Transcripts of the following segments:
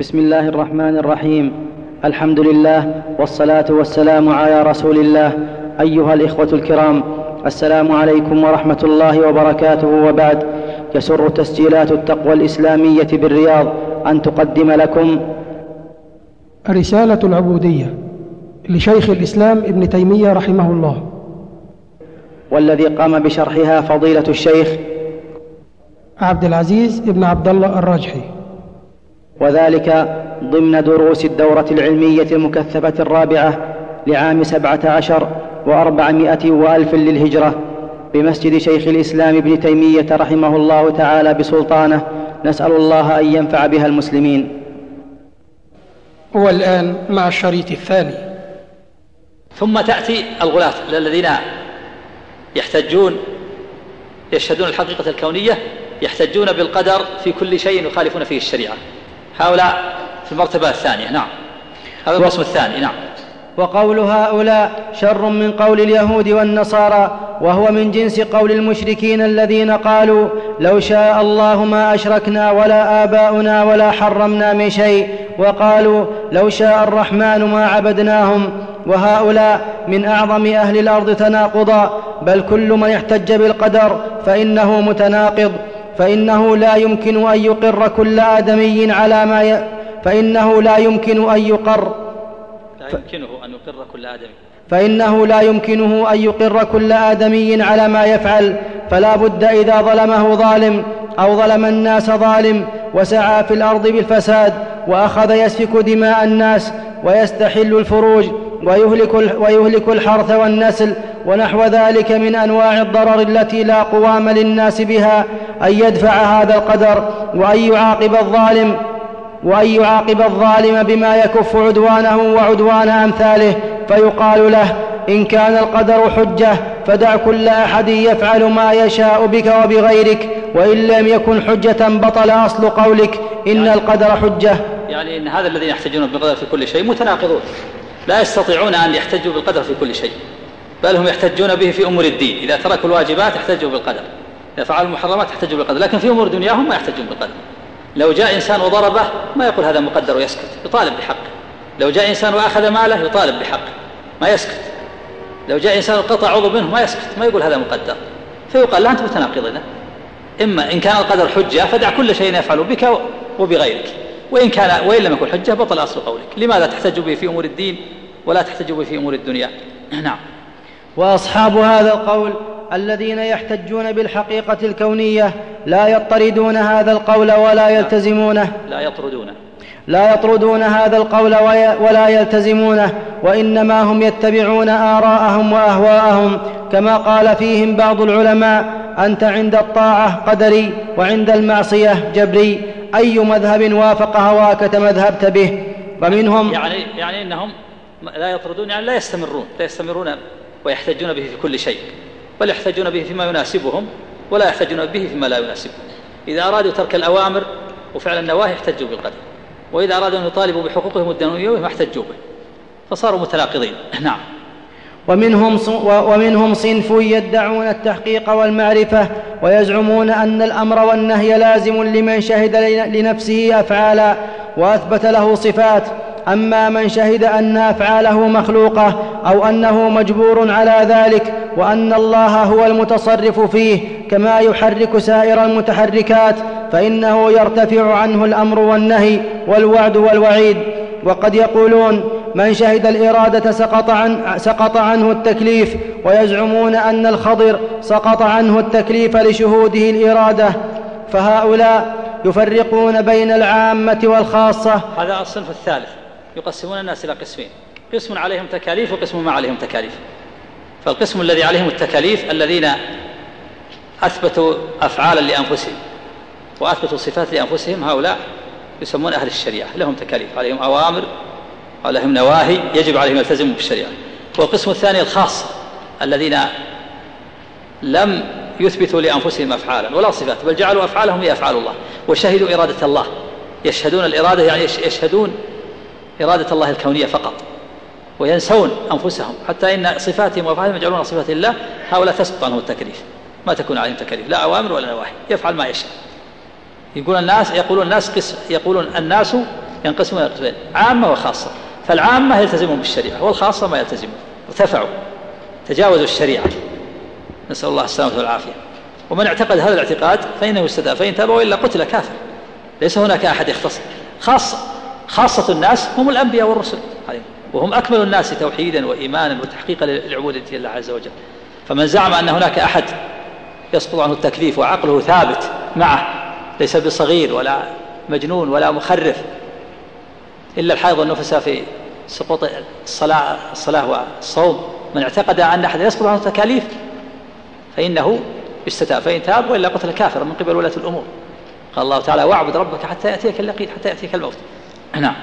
بسم الله الرحمن الرحيم الحمد لله والصلاه والسلام على رسول الله ايها الاخوه الكرام السلام عليكم ورحمه الله وبركاته وبعد يسر تسجيلات التقوى الاسلاميه بالرياض ان تقدم لكم الرساله العبوديه لشيخ الاسلام ابن تيميه رحمه الله والذي قام بشرحها فضيله الشيخ عبد العزيز بن عبد الله الراجحي وذلك ضمن دروس الدورة العلمية المكثفة الرابعة لعام سبعة عشر وأربعمائة وألف للهجرة بمسجد شيخ الإسلام ابن تيمية رحمه الله تعالى بسلطانه. نسأل الله أن ينفع بها المسلمين. والآن مع الشريط الثاني. ثم تأتي الغلاة الذين يحتجون يشهدون الحقيقة الكونية يحتجون بالقدر في كل شيء يخالفون فيه الشريعة. هؤلاء في المرتبة الثانية نعم. هذا القسم الثاني نعم. وقول هؤلاء شر من قول اليهود والنصارى وهو من جنس قول المشركين الذين قالوا لو شاء الله ما أشركنا ولا آباؤنا ولا حرمنا من شيء وقالوا لو شاء الرحمن ما عبدناهم وهؤلاء من أعظم أهل الأرض تناقضا بل كل من احتج بالقدر فإنه متناقض. فإنه لا يمكن أن يقر كل آدمي على ما ي... فإنه لا يمكن أن يقر لا يمكنه أن يقر كل آدمي. فإنه لا يمكنه أن يقر كل آدمي على ما يفعل فلا بد إذا ظلمه ظالم أو ظلم الناس ظالم وسعى في الأرض بالفساد وأخذ يسفك دماء الناس ويستحل الفروج ويهلك, ويهلك الحرث والنسل ونحو ذلك من أنواع الضرر التي لا قوام للناس بها أن يدفع هذا القدر وأن يعاقب الظالم وأن يعاقب الظالم بما يكف عدوانه وعدوان أمثاله فيقال له إن كان القدر حجة فدع كل أحد يفعل ما يشاء بك وبغيرك وإن لم يكن حجة بطل أصل قولك إن يعني القدر حجة. يعني إن هذا الذين يحتجون بالقدر في كل شيء متناقضون. لا يستطيعون أن يحتجوا بالقدر في كل شيء. بل هم يحتجون به في أمور الدين. إذا تركوا الواجبات احتجوا بالقدر. إذا فعلوا المحرمات احتجوا بالقدر. لكن في أمور دنياهم ما يحتجون بالقدر. لو جاء إنسان وضربه ما يقول هذا مقدر ويسكت. يطالب بحقه لو جاء إنسان وأخذ ماله يطالب بحقه ما يسكت. لو جاء إنسان قطع عضو منه ما يسكت. ما يقول هذا مقدر. فيقال لا أنت متناقض إذا إما إن كان القدر حجة فدع كل شيء يفعل بك وبغيرك. وإن كان وإن لم يكن حجة بطل أصل قولك. لماذا تحتج به في أمور الدين ولا تحتج به في أمور الدنيا؟ نعم. وأصحاب هذا القول الذين يحتجون بالحقيقة الكونية لا يطردون هذا القول ولا يلتزمونه. لا يطردونه. لا يطردون هذا القول ولا يلتزمونه. وإنما هم يتبعون آراءهم وأهواءهم. كما قال فيهم بعض العلماء أنت عند الطاعة قدري وعند المعصية جبري. أي مذهب وافق هواك تمذهبت به؟ ومنهم يعني يعني إنهم لا يطردون يعني لا يستمرون. لا يستمرون ويحتجون به في كل شيء بل يحتجون به فيما يناسبهم ولا يحتجون به فيما لا يناسبهم. إذا أرادوا ترك الأوامر وفعل النواهي احتجوا بالقدر وإذا أرادوا أن يطالبوا بحقوقهم الدنيوية احتجوا به. فصاروا متناقضين نعم. ومنهم ومنهم صنف يدعون التحقيق والمعرفة ويزعمون أن الأمر والنهي لازم لمن شهد لنفسه أفعالا وأثبت له صفات أما من شهد أن أفعاله مخلوقة أو أنه مجبور على ذلك وأن الله هو المتصرف فيه كما يحرك سائر المتحركات فإنه يرتفع عنه الأمر والنهي والوعد والوعيد. وقد يقولون من شهد الإرادة سقط, عن سقط عنه التكليف ويزعمون أن الخضر سقط عنه التكليف لشهوده الإرادة. فهؤلاء يفرقون بين العامة والخاصة. هذا الصنف الثالث. يقسمون الناس إلى قسمين. قسم عليهم تكاليف وقسم ما عليهم تكاليف. فالقسم الذي عليهم التكاليف الذين أثبتوا أفعالا لأنفسهم وأثبتوا صفات لأنفسهم هؤلاء يسمون أهل الشريعة. لهم تكاليف عليهم أوامر ولهم نواهي يجب عليهم يلتزموا بالشريعة. والقسم الثاني الخاص الذين لم يثبتوا لأنفسهم أفعالا ولا صفات بل جعلوا أفعالهم هي أفعال الله وشهدوا إرادة الله. يشهدون الإرادة يعني يشهدون إرادة الله الكونية فقط وينسون أنفسهم. حتى إن صفاتهم وأفعالهم يجعلون صفات الله هؤلاء تسقط عنهم التكليف. ما تكون عليهم تكاليف لا أوامر ولا نواهي. يفعل ما يشاء. يقول الناس يقولون الناس قسم يقولون الناس ينقسمون إلى قسمين عامة وخاصة. فالعامة يلتزمون بالشريعة والخاصة ما يلتزمون. ارتفعوا تجاوزوا الشريعة. نسأل الله السلامة والعافية. ومن اعتقد هذا الاعتقاد فإنه يستدعى فإن تاب وإلا قتل كافر. ليس هناك أحد يختص خاصة خاصة الناس هم الأنبياء والرسل. وهم أكمل الناس توحيدا وإيمانا وتحقيقا للعبودية لله عز وجل. فمن زعم أن هناك أحد يسقط عنه التكليف وعقله ثابت معه ليس بصغير ولا مجنون ولا مخرف إلا الحيض والنفساء في سقوط الصلاة الصلاة والصوم من اعتقد أن أحد يسقط عنه التكاليف فإنه يستتاب فإن تاب وإلا قتل كافرا من قبل ولاة الأمور. قال الله تعالى واعبد ربك حتى يأتيك اليقين حتى يأتيك الموت. نعم.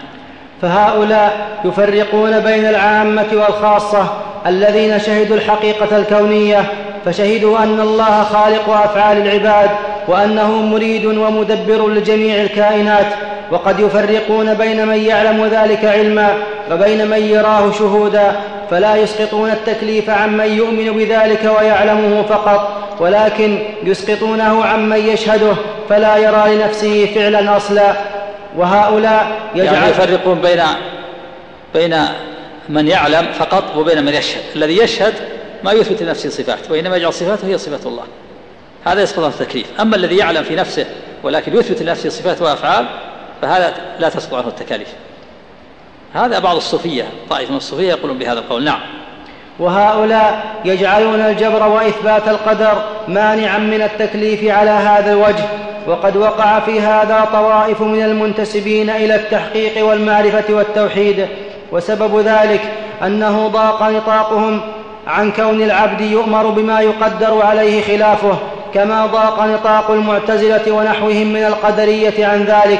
فهؤلاء يفرقون بين العامة والخاصة الذين شهدوا الحقيقة الكونية فشهدوا أن الله خالق أفعال العباد وأنه مريد ومدبر لجميع الكائنات وقد يفرقون بين من يعلم ذلك علما وبين من يراه شهودا فلا يسقطون التكليف عمن يؤمن بذلك ويعلمه فقط ولكن يسقطونه عمن يشهده فلا يرى لنفسه فعلا أصلا. وهؤلاء يجعل يعني يفرقون بين بين من يعلم فقط وبين من يشهد. الذي يشهد ما يثبت لنفسه صفات وإنما يجعل صفاته هي صفات الله. هذا يسقط عن التكليف. أما الذي يعلم في نفسه ولكن يثبت لنفسه صفات وأفعال فهذا لا تسقط عنه التكاليف. هذا بعض الصوفية طائفة من الصوفية يقولون بهذا القول. نعم. وهؤلاء يجعلون الجبر وإثبات القدر مانعا من التكليف على هذا الوجه. وقد وقع في هذا طوائف من المنتسبين إلى التحقيق والمعرفة والتوحيد وسبب ذلك أنه ضاق نطاقهم عن كون العبد يؤمر بما يقدر عليه خلافه كما ضاق نطاق المعتزلة ونحوهم من القدرية عن ذلك.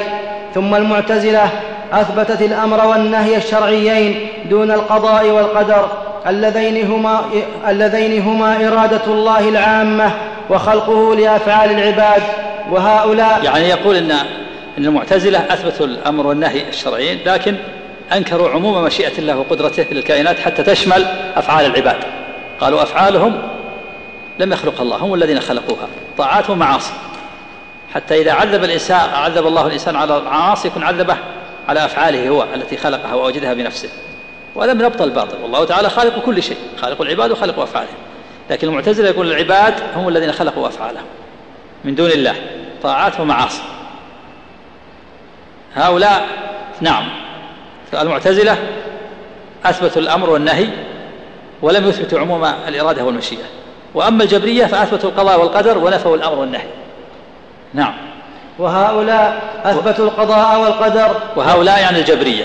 ثم المعتزلة أثبتت الأمر والنهي الشرعيين دون القضاء والقدر اللذين هما, اللذين هما إرادة الله العامة وخلقه لأفعال العباد. وهؤلاء يعني يقول ان إن المعتزلة أثبتوا الأمر والنهي الشرعيين لكن أنكروا عموم مشيئة الله وقدرته للكائنات حتى تشمل أفعال العباد. قالوا أفعالهم لم يخلق الله هم الذين خلقوها. طاعات ومعاصي. حتى إذا عذب الإنسان عذب الله الإنسان على العاصي يكون عذبه على أفعاله هو التي خلقها وأوجدها بنفسه. وهذا من أبطل الباطل. والله تعالى خالق كل شيء خالق العباد وخالق أفعالهم لكن المعتزلة يقول العباد هم الذين خلقوا أفعالهم. من دون الله. طاعات ومعاصي. هؤلاء نعم المعتزلة أثبتوا الأمر والنهي ولم يثبتوا عموم الإرادة والمشيئة. وأما الجبرية فأثبتوا القضاء والقدر ونفوا الأمر والنهي. نعم. وهؤلاء أثبتوا القضاء والقدر. وهؤلاء يعني الجبرية.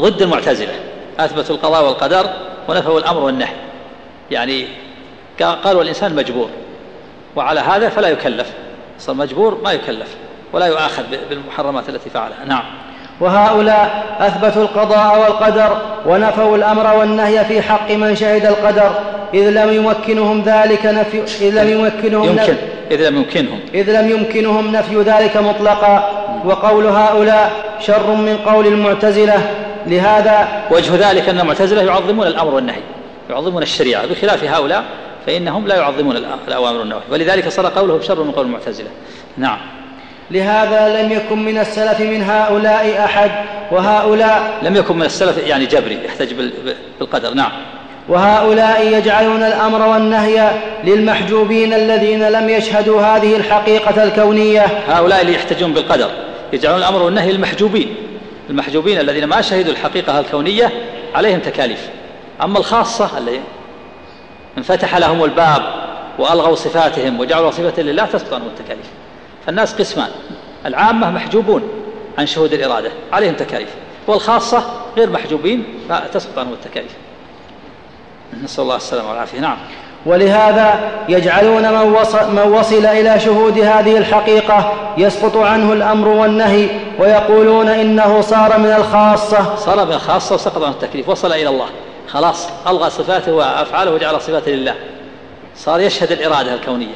ضد المعتزلة. أثبتوا القضاء والقدر ونفوا الأمر والنهي. يعني قالوا الإنسان مجبور. وعلى هذا فلا يكلف. صار مجبور ما يكلف ولا يؤاخذ بالمحرمات التي فعلها. نعم. وهؤلاء أثبتوا القضاء والقدر ونفوا الأمر والنهي في حق من شهد القدر. إذ لم يمكنهم ذلك نفي إذ لم يمكنهم يمكن. نفي إذ لم يمكنهم. إذ لم يمكنهم نفي ذلك مطلقا. وقول هؤلاء شر من قول المعتزلة. لهذا وجه ذلك أن المعتزلة يعظمون الأمر والنهي يعظمون الشريعة. بخلاف هؤلاء فإنهم لا يعظمون الأوامر والنواهي ولذلك صار قولهم شر من قول المعتزلة. نعم. لهذا لم يكن من السلف من هؤلاء أحد وهؤلاء لم يكن من السلف يعني جبري يحتج بالقدر. نعم. وهؤلاء يجعلون الأمر والنهي للمحجوبين الذين لم يشهدوا هذه الحقيقة الكونية. هؤلاء اللي يحتجون بالقدر يجعلون الأمر والنهي للمحجوبين. المحجوبين الذين ما شهدوا الحقيقة الكونية عليهم تكاليف. أما الخاصة اللي انفتح لهم الباب وألغوا صفاتهم وجعلوا صفة لله تسقط عنهم التكاليف. فالناس قسمان. العامة محجوبون عن شهود الإرادة. عليهم تكاليف. والخاصة غير محجوبين فتسقط عنهم التكاليف. نسأل الله السلامة والعافية. نعم. ولهذا يجعلون من وصل, من وصل إلى شهود هذه الحقيقة يسقط عنه الأمر والنهي ويقولون إنه صار من الخاصة. صار من الخاصة وسقط عنه التكليف وصل إلى الله. خلاص ألغى صفاته وأفعاله وجعل صفاته لله. صار يشهد الإرادة الكونية.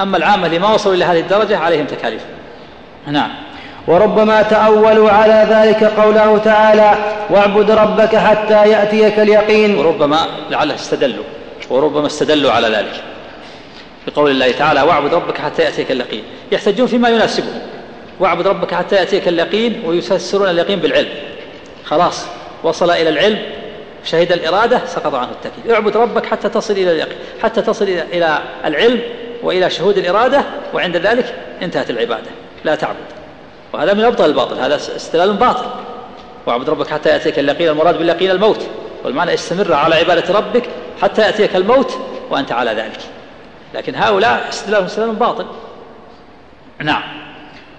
أما العامة اللي ما وصلوا إلى هذه الدرجة عليهم تكاليف. نعم. وربما تأولوا على ذلك قوله تعالى واعبد ربك حتى يأتيك اليقين. وربما لعله استدلوا. وربما استدلوا على ذلك. في قول الله تعالى واعبد ربك حتى يأتيك اليقين. يحتجون فيما يناسبهم. واعبد ربك حتى يأتيك اليقين ويفسرون اليقين بالعلم. خلاص وصل إلى العلم. شهد الإرادة سقط عنه التكليف. اعبد ربك حتى تصل إلى اليقين حتى تصل إلى العلم وإلى شهود الإرادة وعند ذلك انتهت العبادة. لا تعبد. وهذا من أبطل الباطل هذا استدلال باطل. واعبد ربك حتى يأتيك اليقين المراد باليقين الموت. والمعنى استمر على عبادة ربك حتى يأتيك الموت وأنت على ذلك. لكن هؤلاء استدلالهم استدلال باطل. نعم.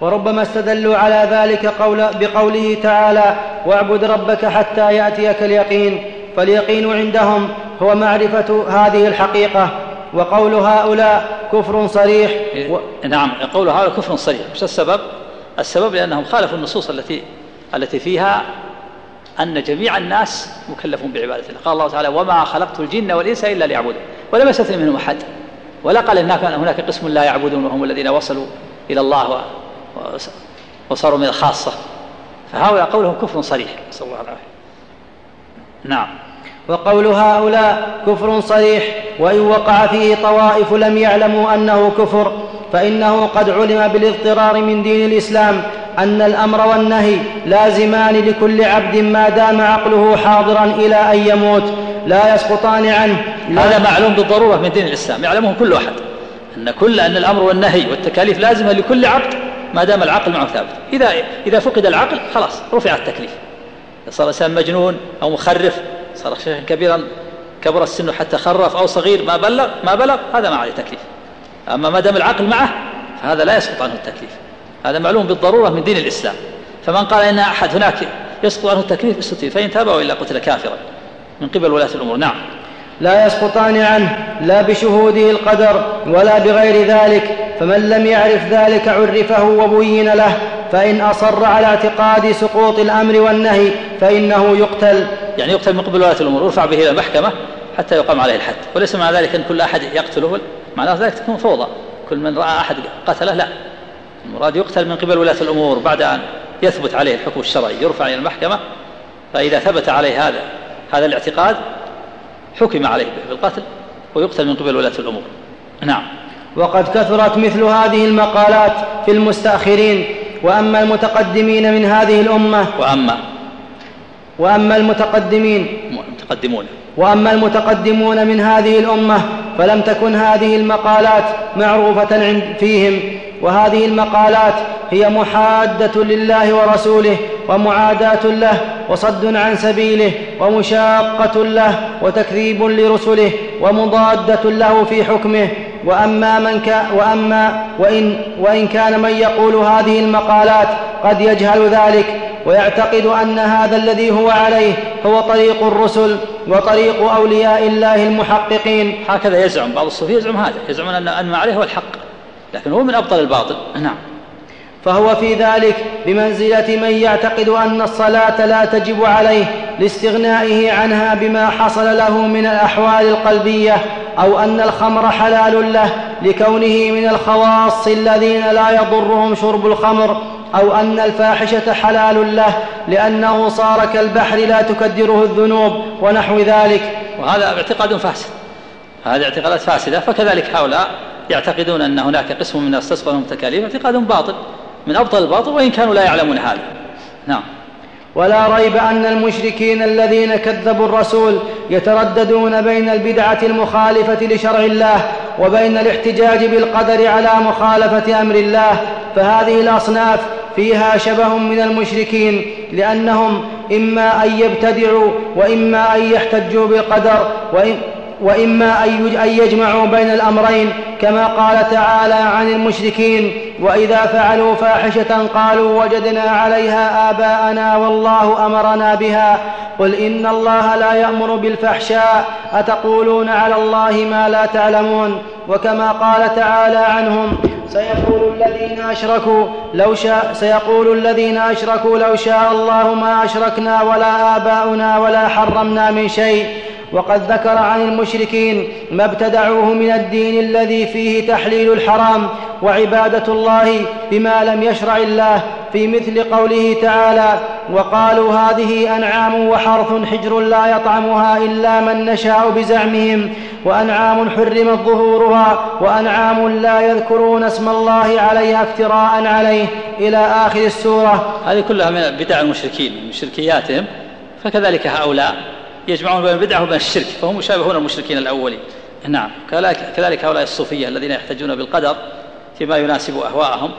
وربما استدلوا على ذلك قول بقوله تعالى واعبد ربك حتى يأتيك اليقين. فاليقين عندهم هو معرفة هذه الحقيقة وقول هؤلاء كفر صريح. و... نعم قول هؤلاء كفر صريح. مش السبب؟ السبب لأنهم خالفوا النصوص التي التي فيها أن جميع الناس مكلفون بعبادة الله. قال الله تعالى وما خلقت الجن والإنس إلا ليعبدون. ولم يستثن منهم أحد. ولا قال هناك هناك قسم لا يعبدون وهم الذين وصلوا إلى الله وصاروا من الخاصة. فهؤلاء قولهم كفر صريح. نسأل الله العافية. نعم. وقول هؤلاء كفر صريح وإن وقع فيه طوائف لم يعلموا أنه كفر فإنه قد علم بالاضطرار من دين الإسلام أن الأمر والنهي لازمان لكل عبد ما دام عقله حاضرا إلى أن يموت لا يسقطان عنه. هذا معلوم بالضرورة من دين الإسلام يعلمه كل أحد أن كل أن الأمر والنهي والتكاليف لازمة لكل عبد ما دام العقل معه ثابت. إذا إذا فقد العقل خلاص رفع التكليف. صار الإنسان مجنون أو مخرف صار شيخا كبيرا كبر السن حتى خرف أو صغير ما بلغ ما بلغ هذا ما عليه تكليف. أما ما دام العقل معه فهذا لا يسقط عنه التكليف. هذا معلوم بالضرورة من دين الإسلام. فمن قال إن أحد هناك يسقط عنه التكليف استتيب فإن تاب وإلا قتل كافرا. من قبل ولاة الأمور. نعم. لا يسقطان عنه لا بشهوده القدر ولا بغير ذلك فمن لم يعرف ذلك عرفه وبين له. فإن أصر على اعتقاد سقوط الأمر والنهي فإنه يقتل. يعني يقتل من قبل ولاة الأمور يرفع به إلى المحكمة حتى يقام عليه الحد. وليس مع ذلك أن كل أحد يقتله معناه ذلك تكون فوضى. كل من رأى أحد قتله لا. المراد يقتل من قبل ولاة الأمور بعد أن يثبت عليه الحكم الشرعي يرفع إلى المحكمة. فإذا ثبت عليه هذا هذا الاعتقاد حكم عليه بالقتل ويقتل من قبل ولاة الأمور. نعم. وقد كثرت مثل هذه المقالات في المستأخرين. وأما المتقدمين من هذه الأمة وأما وأما المتقدمين المتقدمون وأما المتقدمون من هذه الأمة فلم تكن هذه المقالات معروفة عند فيهم وهذه المقالات هي محادة لله ورسوله ومعاداة له وصد عن سبيله ومشاقة له وتكذيب لرسله ومضادة له في حكمه. وأما من كان وأما وإن, وإن كان من يقول هذه المقالات قد يجهل ذلك ويعتقد أن هذا الذي هو عليه هو طريق الرسل وطريق أولياء الله المحققين. هكذا يزعم بعض الصوفية يزعم هذا يزعمون أن ما عليه هو الحق لكن هو من أبطل الباطل. نعم. فهو في ذلك بمنزلة من يعتقد أن الصلاة لا تجب عليه لاستغنائه عنها بما حصل له من الأحوال القلبية أو أن الخمر حلال له لكونه من الخواص الذين لا يضرهم شرب الخمر أو أن الفاحشة حلال له لأنه صار كالبحر لا تكدره الذنوب ونحو ذلك. وهذا اعتقاد فاسد. هذه اعتقادات فاسدة فكذلك هؤلاء يعتقدون أن هناك قسم من الناس تسقط لهم تكاليف اعتقاد باطل. من أبطل الباطل وإن كانوا لا يعلمون هذا. نعم. ولا ريب أن المشركين الذين كذبوا الرسول يترددون بين البدعة المخالفة لشرع الله وبين الاحتجاج بالقدر على مخالفة أمر الله فهذه الأصناف فيها شبه من المشركين لأنهم إما أن يبتدعوا وإما أن يحتجوا بالقدر وإن وإما أن يجمعوا بين الأمرين كما قال تعالى عن المشركين وإذا فعلوا فاحشة قالوا وجدنا عليها آباءنا والله أمرنا بها. قل إن الله لا يأمر بالفحشاء أتقولون على الله ما لا تعلمون؟ وكما قال تعالى عنهم سيقول الذين أشركوا لو شاء سيقول الذين أشركوا لو شاء الله ما أشركنا ولا آباؤنا ولا حرمنا من شيء. وقد ذكر عن المشركين ما ابتدعوه من الدين الذي فيه تحليل الحرام وعبادة الله بما لم يشرع الله في مثل قوله تعالى وقالوا هذه أنعام وحرث حجر لا يطعمها إلا من نشاء بزعمهم وأنعام حرمت ظهورها وأنعام لا يذكرون اسم الله عليها افتراء عليه إلى آخر السورة. هذه كلها من بدع المشركين من شركياتهم فكذلك هؤلاء. يجمعون بين البدعه وبين الشرك فهم يشابهون المشركين الأولين. نعم كذلك, هؤلاء الصوفية الذين يحتجون بالقدر فيما يناسب أهواءهم.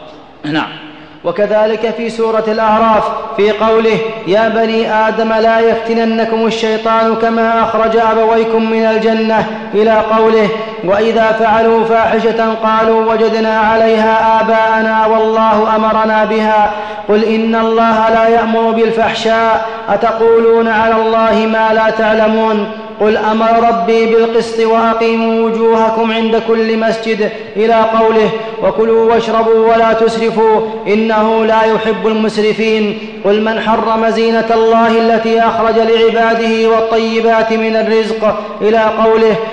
نعم. وكذلك في سورة الأعراف في قوله يا بني آدم لا يفتننكم الشيطان كما أخرج أبويكم من الجنة إلى قوله وإذا فعلوا فاحشة قالوا وجدنا عليها آباءنا والله أمرنا بها قل إن الله لا يأمر بالفحشاء أتقولون على الله ما لا تعلمون قل أمر ربي بالقسط وأقيموا وجوهكم عند كل مسجد إلى قوله وكلوا واشربوا ولا تسرفوا إنه لا يحب المسرفين قل من حرم زينة الله التي أخرج لعباده والطيبات من الرزق إلى قوله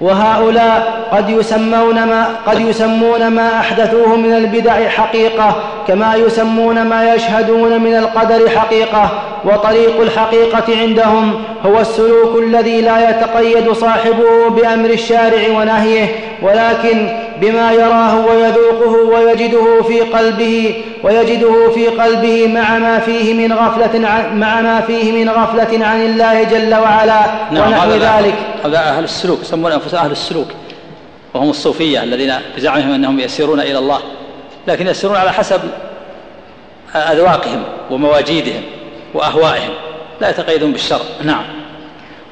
وهؤلاء قد يسمون ما قد يسمون ما أحدثوه من البدع حقيقة كما يسمون ما يشهدون من القدر حقيقة. وطريق الحقيقة عندهم هو السلوك الذي لا يتقيد صاحبه بأمر الشارع ونهيه ولكن بما يراه ويذوقه ويجده في قلبه ويجده في قلبه مع ما فيه من غفلة عن مع ما فيه من غفلة عن الله جل وعلا. نعم ونحو ذلك. هذا أهل السلوك يسمون أنفسهم أهل السلوك وهم الصوفية الذين بزعمهم أنهم يسيرون إلى الله لكن يسيرون على حسب أذواقهم ومواجيدهم وأهوائهم لا يتقيدون بالشر. نعم.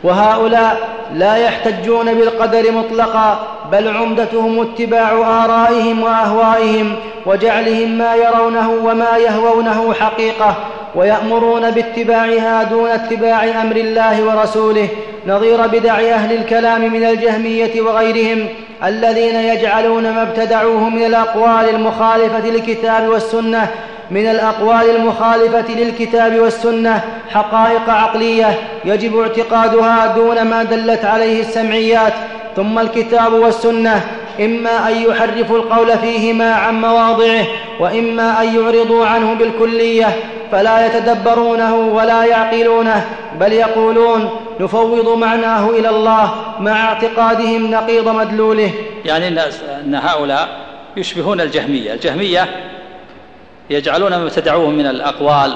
وهؤلاء لا يحتجون بالقدر مطلقا بل عمدتهم اتباع آرائهم وأهوائهم وجعلهم ما يرونه وما يهوونه حقيقة ويأمرون باتباعها دون اتباع أمر الله ورسوله نظير بدع أهل الكلام من الجهمية وغيرهم الذين يجعلون ما ابتدعوه من الأقوال المخالفة للكتاب والسنة من الأقوال المخالفة للكتاب والسنة حقائق عقلية يجب اعتقادها دون ما دلت عليه السمعيات ثم الكتاب والسنة إما أن يحرفوا القول فيهما عن مواضعه وإما أن يعرضوا عنه بالكلية. فلا يتدبرونه ولا يعقلونه بل يقولون نفوض معناه إلى الله مع اعتقادهم نقيض مدلوله. يعني ان هؤلاء يشبهون الجهمية. الجهمية يجعلون ما ابتدعوه من الأقوال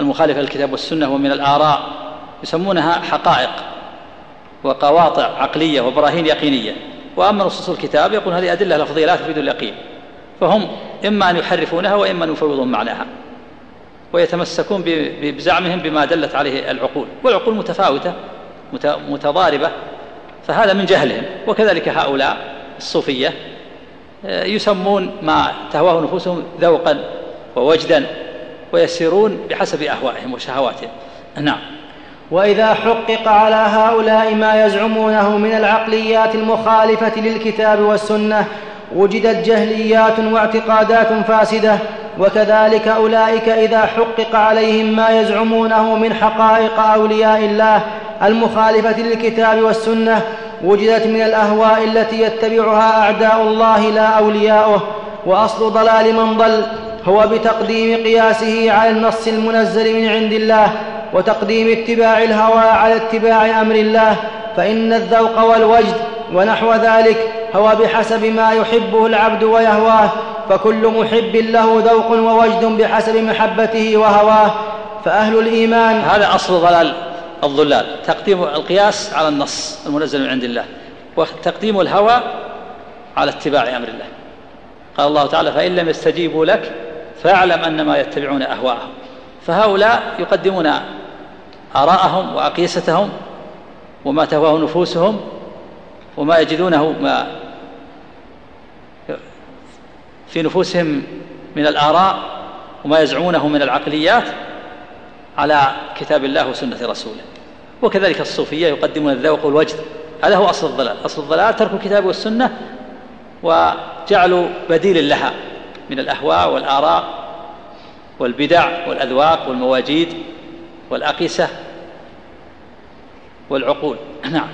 والمخالفة للكتاب والسنة ومن الآراء يسمونها حقائق وقواطع عقلية وبراهين يقينية. وأما نصوص الكتاب يقول هذه أدلة لفظية لا تفيد اليقين. فهم إما أن يحرفونها وإما أن يفوضون معناها. ويتمسكون بزعمهم بما دلت عليه العقول. والعقول متفاوتة متضاربة فهذا من جهلهم. وكذلك هؤلاء الصوفية يسمون ما تهواه نفوسهم ذوقا ووجدا ويسيرون بحسب أهوائهم وشهواتهم. نعم. وإذا حقق على هؤلاء ما يزعمونه من العقليات المخالفة للكتاب والسنة وجدت جهليات واعتقادات فاسدة وكذلك أولئك إذا حقق عليهم ما يزعمونه من حقائق أولياء الله المخالفة للكتاب والسنة وجدت من الأهواء التي يتبعها أعداء الله لا أولياؤه وأصل ضلال من ضل هو بتقديم قياسه على النص المنزل من عند الله وتقديم اتباع الهوى على اتباع أمر الله فإن الذوق والوجد ونحو ذلك هو بحسب ما يحبه العبد ويهواه فكل محب له ذوق ووجد بحسب محبته وهواه فأهل الإيمان هذا أصل ضلال الضلال تقديم القياس على النص المنزل من عند الله وتقديم الهوى على اتباع أمر الله. قال الله تعالى فإن لم يستجيبوا لك فاعلم أنما يتبعون أهواءهم. فهؤلاء يقدمون آراءهم وأقيستهم وما تهواه نفوسهم وما يجدونه ما في نفوسهم من الآراء وما يزعمونه من العقليات على كتاب الله وسنة رسوله. وكذلك الصوفية يقدمون الذوق والوجد. هذا هو أصل الضلال. أصل الضلال ترك الكتاب والسنة وجعلوا بديل لها من الأهواء والآراء والبدع والأذواق والمواجيد والأقسة والعقول. نعم.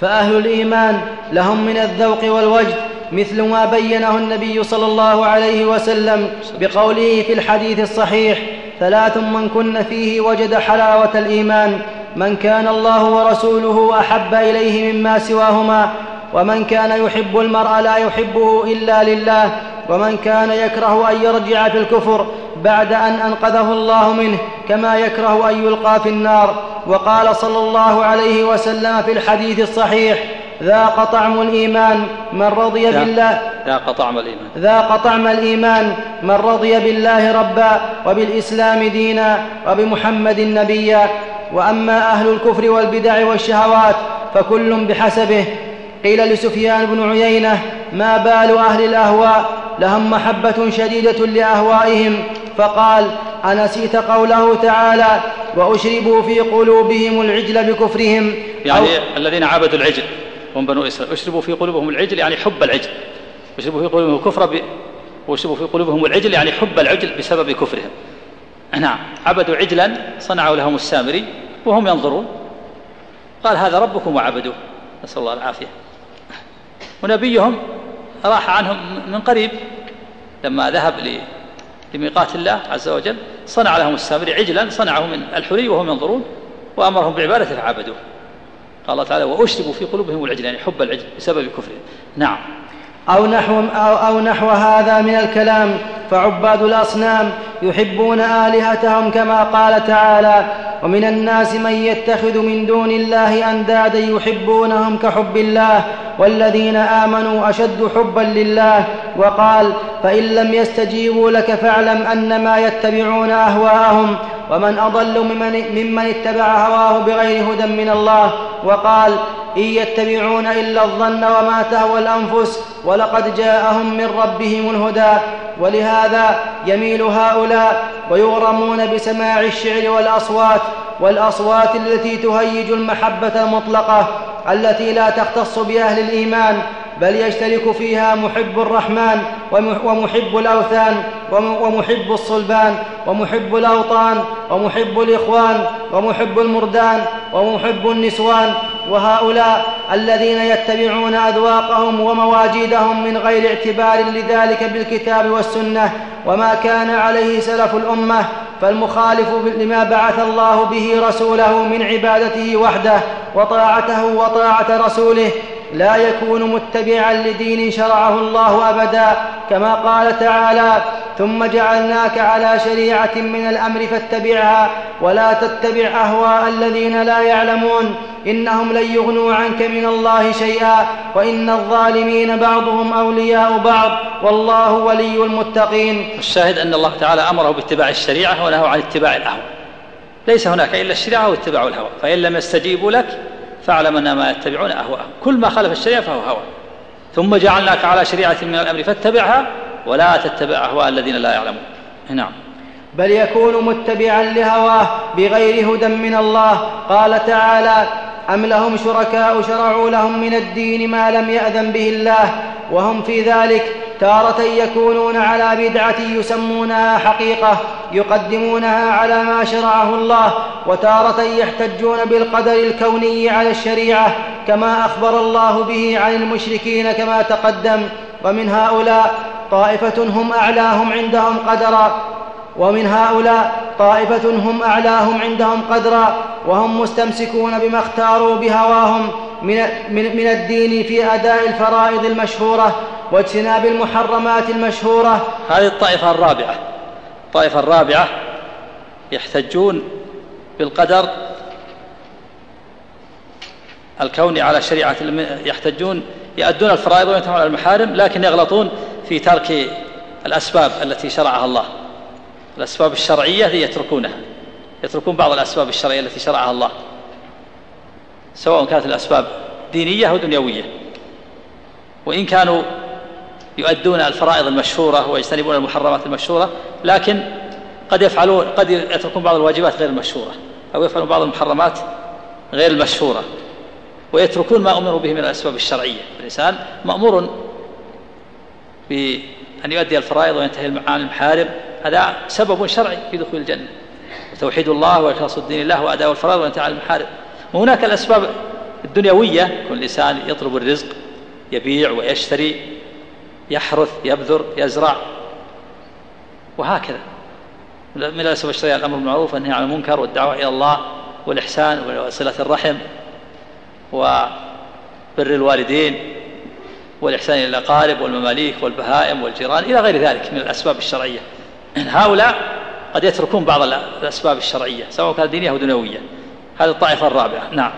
فأهل الإيمان لهم من الذوق والوجد مثل ما بينه النبي صلى الله عليه وسلم بقوله في الحديث الصحيح ثلاث من كن فيه وجد حلاوة الإيمان من كان الله ورسوله أحب إليه مما سواهما ومن كان يحب المرء لا يحبه إلا لله ومن كان يكره أن يرجع في الكفر بعد أن أنقذه الله منه كما يكره أن يلقى في النار. وقال صلى الله عليه وسلم في الحديث الصحيح ذاق طعم الإيمان من رضي بالله ذاق طعم الإيمان. ذاق طعم الإيمان من رضي بالله ربا وبالإسلام دينا وبمحمد نبيا. وأما أهل الكفر والبدع والشهوات فكل بحسبه. قيل لسفيان بن عيينة ما بال أهل الأهواء؟ لهم محبة شديدة لأهوائهم. فقال أنسيت قوله تعالى وأشربوا في قلوبهم العجل بكفرهم. يعني الذين عبدوا العجل. هم بنو إسرائيل. أشربوا في قلوبهم العجل يعني حب العجل. أشربوا في قلوبهم الكفر ب... وأشربوا في قلوبهم العجل يعني حب العجل بسبب كفرهم. نعم. عبدوا عجلا صنعوا لهم السامري وهم ينظرون. قال هذا ربكم وعبدوه نسأل الله العافية. ونبيهم راح عنهم من قريب لما ذهب لميقات الله عز وجل صنع لهم السامري عجلا صنعه من الحلي وهم ينظرون وأمرهم بعبادته فعبدوه. قال الله تعالى وأشربوا في قلوبهم العجل يعني حب العجل بسبب كفرهم نعم. أو نحو, أو, أو نحو هذا من الكلام فعباد الأصنام يحبون آلهتهم كما قال تعالى ومن الناس من يتخذ من دون الله أندادا يحبونهم كحب الله والذين آمنوا أشد حبا لله. وقال فإن لم يستجيبوا لك فاعلم أنما يتبعون أهواءهم ومن أضل ممن, ممن اتبع هواه بغير هدى من الله. وقال إن يتبعون إلا الظن وما تهوى الأنفس ولقد جاءهم من ربهم الهدى ولهذا يميل هؤلاء ويغرمون بسماع الشعر والأصوات والأصوات التي تهيج المحبة المطلقة التي لا تختص بأهل الإيمان بل يشترك فيها محب الرحمن ومحب الأوثان ومحب الصلبان ومحب الأوطان ومحب الإخوان ومحب المردان ومحب النسوان وهؤلاء الذين يتبعون أذواقهم ومواجيدهم من غير اعتبار لذلك بالكتاب والسنة وما كان عليه سلف الأمة فالمخالف لما بعث الله به رسوله من عبادته وحده وطاعته وطاعة رسوله لا يكون متبعا لدين شرعه الله ابدا كما قال تعالى ثم جعلناك على شريعة من الأمر فاتبعها ولا تتبع أهواء الذين لا يعلمون إنهم لن يغنوا عنك من الله شيئا وإن الظالمين بعضهم أولياء بعض والله ولي المتقين. الشاهد أن الله تعالى أمره باتباع الشريعة ونهى عن اتباع الأهواء ليس هناك إلا الشريعة واتباع الهوى فإن لم يستجيبوا لك فاعلم انما يتبعون أهواءهم. كل ما خالف الشريعة فهو هوى. ثم جعلناك على شريعة من الأمر فاتبعها ولا تتبع أهواء الذين لا يعلمون. نعم. بل يكون متبعا لهواه بغير هدى من الله. قال تعالى أم لهم شركاء شرعوا لهم من الدين ما لم يأذن به الله وهم في ذلك تارة يكونون على بدعة يسمونها حقيقة يقدمونها على ما شرعه الله وتارة يحتجون بالقدر الكوني على الشريعة كما أخبر الله به عن المشركين كما تقدم ومن هؤلاء طائفة هم أعلاهم عندهم قدرا ومن هؤلاء طائفة هم أعلاهم عندهم قدرا وهم مستمسكون بما اختاروا بهواهم من, من, الدين في أداء الفرائض المشهورة واجتناب المحرمات المشهورة. هذه الطائفة الرابعة. الطائفة الرابعة يحتجون بالقدر الكوني على شريعة يحتجون يؤدون الفرائض وينتهون على المحارم لكن يغلطون في ترك الأسباب التي شرعها الله. الأسباب الشرعية يتركونها. يتركون بعض الأسباب الشرعية التي شرعها الله. سواء كانت الأسباب دينية أو دنيوية. وإن كانوا يؤدون الفرائض المشهورة ويجتنبون المحرمات المشهورة لكن قد يفعلون قد يتركون بعض الواجبات غير المشهورة أو يفعلون بعض المحرمات غير المشهورة. ويتركون ما أمروا به من الأسباب الشرعية. الإنسان مأمور بأن يؤدي الفرائض وينتهي عن المحارم. هذا سبب شرعي في دخول الجنة. وتوحيد الله وإخلاص الدين الله وأداء الفرائض والانتهاء عن المحارم وهناك الأسباب الدنيوية. يكون الإنسان يطلب الرزق يبيع ويشتري يحرث يبذر يزرع. وهكذا. من الأسباب الشرعية الأمر بالمعروف والنهي عن المنكر والدعوة إلى الله والإحسان وصلة الرحم وبر الوالدين. والإحسان إلى الأقارب والمماليك والبهائم والجيران إلى غير ذلك من الأسباب الشرعية. هؤلاء قد يتركون بعض الأسباب الشرعية سواء كانت دينية أو دنيوية. هذه الطائفة الرابعة. نعم.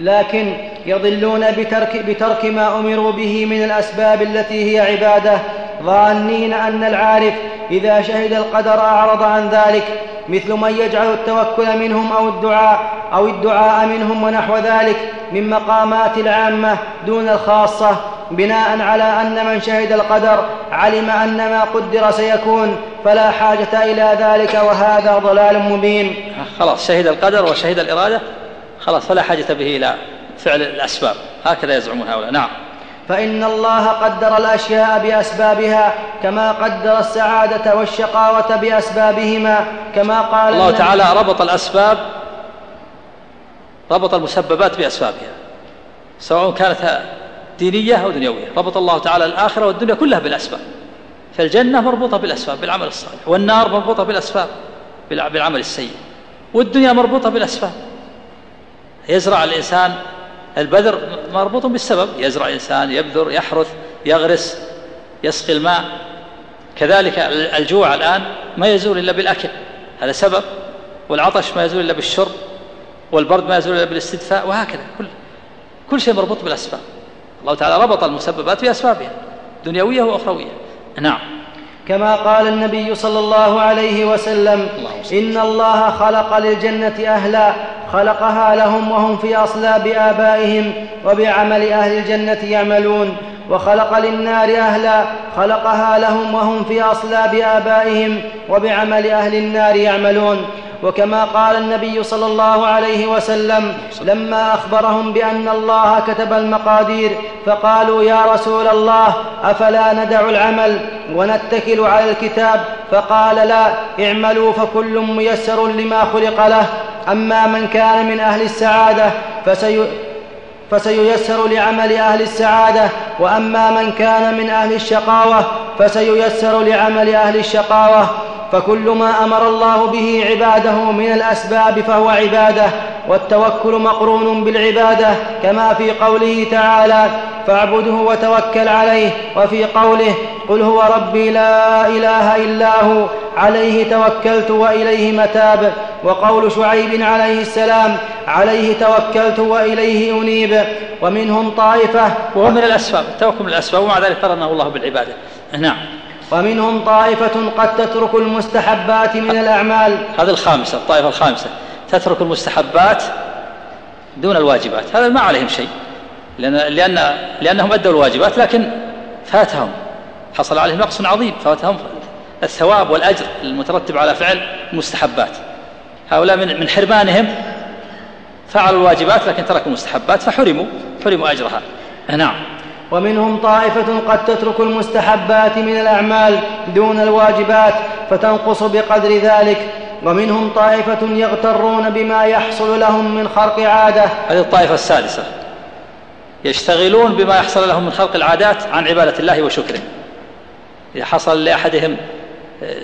لكن يضلون بترك, بترك ما أمروا به من الأسباب التي هي عبادة ظانين أن العارف إذا شهد القدر أعرض عن ذلك مثل من يجعل التوكل منهم أو الدعاء أو الدعاء منهم ونحو ذلك من مقامات العامة دون الخاصة. بناء على أن من شهد القدر علم أن ما قدر سيكون فلا حاجة إلى ذلك وهذا ضلال مبين. خلاص شهد القدر وشهد الإرادة خلاص فلا حاجة به إلى فعل الأسباب. هكذا يزعمون هؤلاء. نعم. فإن الله قدر الأشياء بأسبابها كما قدر السعادة والشقاوة بأسبابهما كما قال الله تعالى ربط الأسباب ربط المسببات بأسبابها سواء كانت دينية أو دنيوية ربط الله تعالى الآخرة والدنيا كلها بالأسباب. فالجنة مربوطة بالأسباب بالعمل الصالح. والنار مربوطة بالأسباب بالعمل السيء. والدنيا مربوطة بالأسباب. يزرع الإنسان البذر مربوط بالسبب. يزرع الإنسان يبذر يحرث يغرس يسقي الماء. كذلك الجوع الآن ما يزول إلا بالأكل. هذا سبب. والعطش ما يزول إلا بالشرب. والبرد ما يزول إلا بالاستدفاء. وهكذا. كل كل شيء مربوط بالأسباب. الله تعالى ربط المسببات بأسبابها دنيوية وأخروية نعم. كما قال النبي صلى الله عليه وسلم. إن الله خلق للجنة أهلا خلقها لهم وهم في أصلاب آبائهم وبعمل أهل الجنة يعملون وخلق للنار أهلا خلقها لهم وهم في أصلاب آبائهم وبعمل أهل النار يعملون. وكما قال النبي صلى الله عليه وسلم لما أخبرهم بأن الله كتب المقادير فقالوا يا رسول الله أفلا ندع العمل ونتكل على الكتاب؟ فقال لا اعملوا فكل ميسر لما خلق له. أما من كان من أهل السعادة فسي فسييسر لعمل أهل السعادة وأما من كان من أهل الشقاوة فسييسر لعمل أهل الشقاوة. فكل ما أمر الله به عباده من الأسباب فهو عبادة والتوكل مقرون بالعبادة كما في قوله تعالى فاعبده وتوكل عليه. وفي قوله قل هو ربي لا إله إلا هو عليه توكلت وإليه متاب. وقول شعيب عليه السلام عليه توكلت وإليه أنيب. ومنهم طائفة وهو من الأسباب التوكل من الأسباب ومع ذلك قرنه الله بالعبادة. نعم. ومنهم طائفة قد تترك المستحبات من الأعمال. هذه الخامسة الطائفة الخامسة. تترك المستحبات دون الواجبات. هذا ما عليهم شيء لأن لأن لأنهم أدوا الواجبات لكن فاتهم. حصل عليهم نقص عظيم. فاتهم الثواب والأجر المترتب على فعل المستحبات هؤلاء من من حرمانهم فعلوا الواجبات لكن تركوا المستحبات فحرموا حرموا أجرها. نعم. ومنهم طائفة قد تترك المستحبات من الأعمال دون الواجبات فتنقص بقدر ذلك. ومنهم طائفة يغترون بما يحصل لهم من خرق عادة. هذه الطائفة السادسة. يشتغلون بما يحصل لهم من خلق العادات عن عبادة الله وشكره. إذا حصل لأحدهم آه،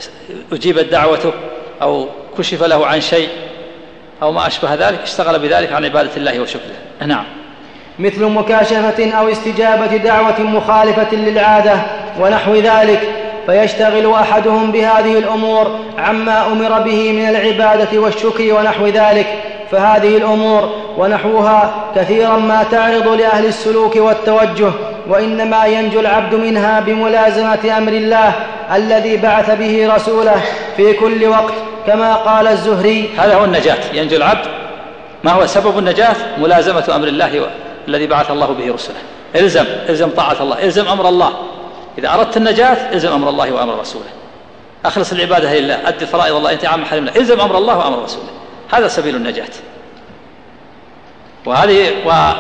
أجيبت دعوته أو كشف له عن شيء أو ما أشبه ذلك اشتغل بذلك عن عبادة الله وشكره. نعم. مثل مكاشفة أو استجابة دعوة مخالفة للعادة ونحو ذلك فيشتغل أحدهم بهذه الأمور عما أمر به من العبادة والشكر ونحو ذلك. فهذه الأمور ونحوها كثيرا ما تعرض لأهل السلوك والتوجه وإنما ينجو العبد منها بملازمة أمر الله الذي بعث به رسوله في كل وقت كما قال الزهري هذا هو النجاة ينجو العبد. ما هو سبب النجاة؟ ملازمة أمر الله الذي بعث الله به رسله. إلزم إلزم طاعة الله إلزم أمر الله. إذا أردت النجاة إلزم أمر الله وأمر رسوله. أخلص العبادة لله أدي فرائض الله إنت عام حرم إلزم أمر الله وأمر رسوله. هذا سبيل النجاة. وهذه و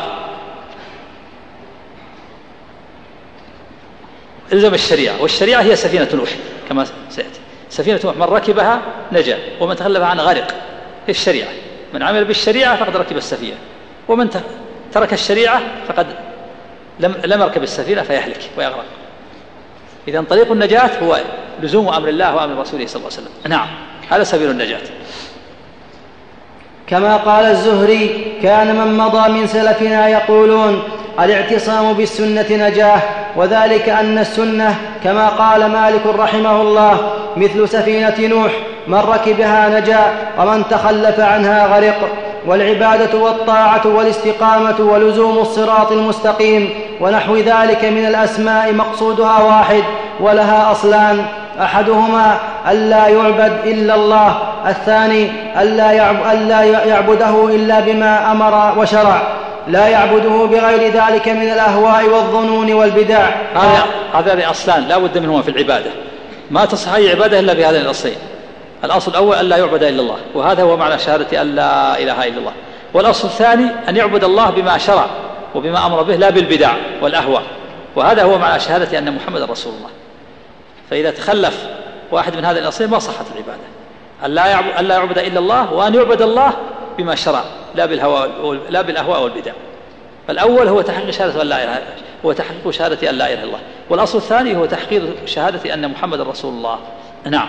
الزم الشريعة. والشريعة هي سفينة نوح كما سيأتي. سفينة نوح من ركبها نجا ومن تخلف عنها غرق الشريعة. من عمل بالشريعة فقد ركب السفينة. ومن ترك الشريعة فقد لم لم يركب السفينة فيهلك ويغرق. إذا طريق النجاة هو لزوم أمر الله وأمر رسوله صلى الله عليه وسلم. نعم هذا سبيل النجاة. كما قال الزهري كان من مضى من سلفنا يقولون الإعتصام بالسنة نجاة وذلك أن السنة كما قال مالك رحمه الله مثل سفينة نوح من ركبها نجا ومن تخلف عنها غرق والعبادة والطاعة والاستقامة ولزوم الصراط المستقيم ونحو ذلك من الأسماء مقصودها واحد ولها أصلان أحدهما ألا يعبد إلا الله. الثاني ألا يعبده إلا بما أمر وشرع. لا يعبده بغير ذلك من الأهواء والظنون والبدع. هذا هذان أصلان لا بد منهما في العبادة. ما تصح أي عبادة إلا بهذين الأصلين. الأصل الأول أن لا يعبد إلا الله وهذا هو معنى شهادة أن لا إله إلا الله. والأصل الثاني أن يعبد الله بما شرع وبما أمر به لا بالبدع والأهواء. وهذا هو معنى شهادة أن محمد رسول الله. فإذا تخلف واحد من هذه الأصلين ما صحت العبادة. أن لا يعبد, أن لا يعبد إلا الله وأن يعبد الله بما شرع لا بالهوى لا بالأهواء والبدع. فالأول هو تحقيق شهادة أن لا إله هو تحقيق شهادة أن لا إله إلا الله. والأصل الثاني هو تحقيق شهادة أن محمد رسول الله. نعم.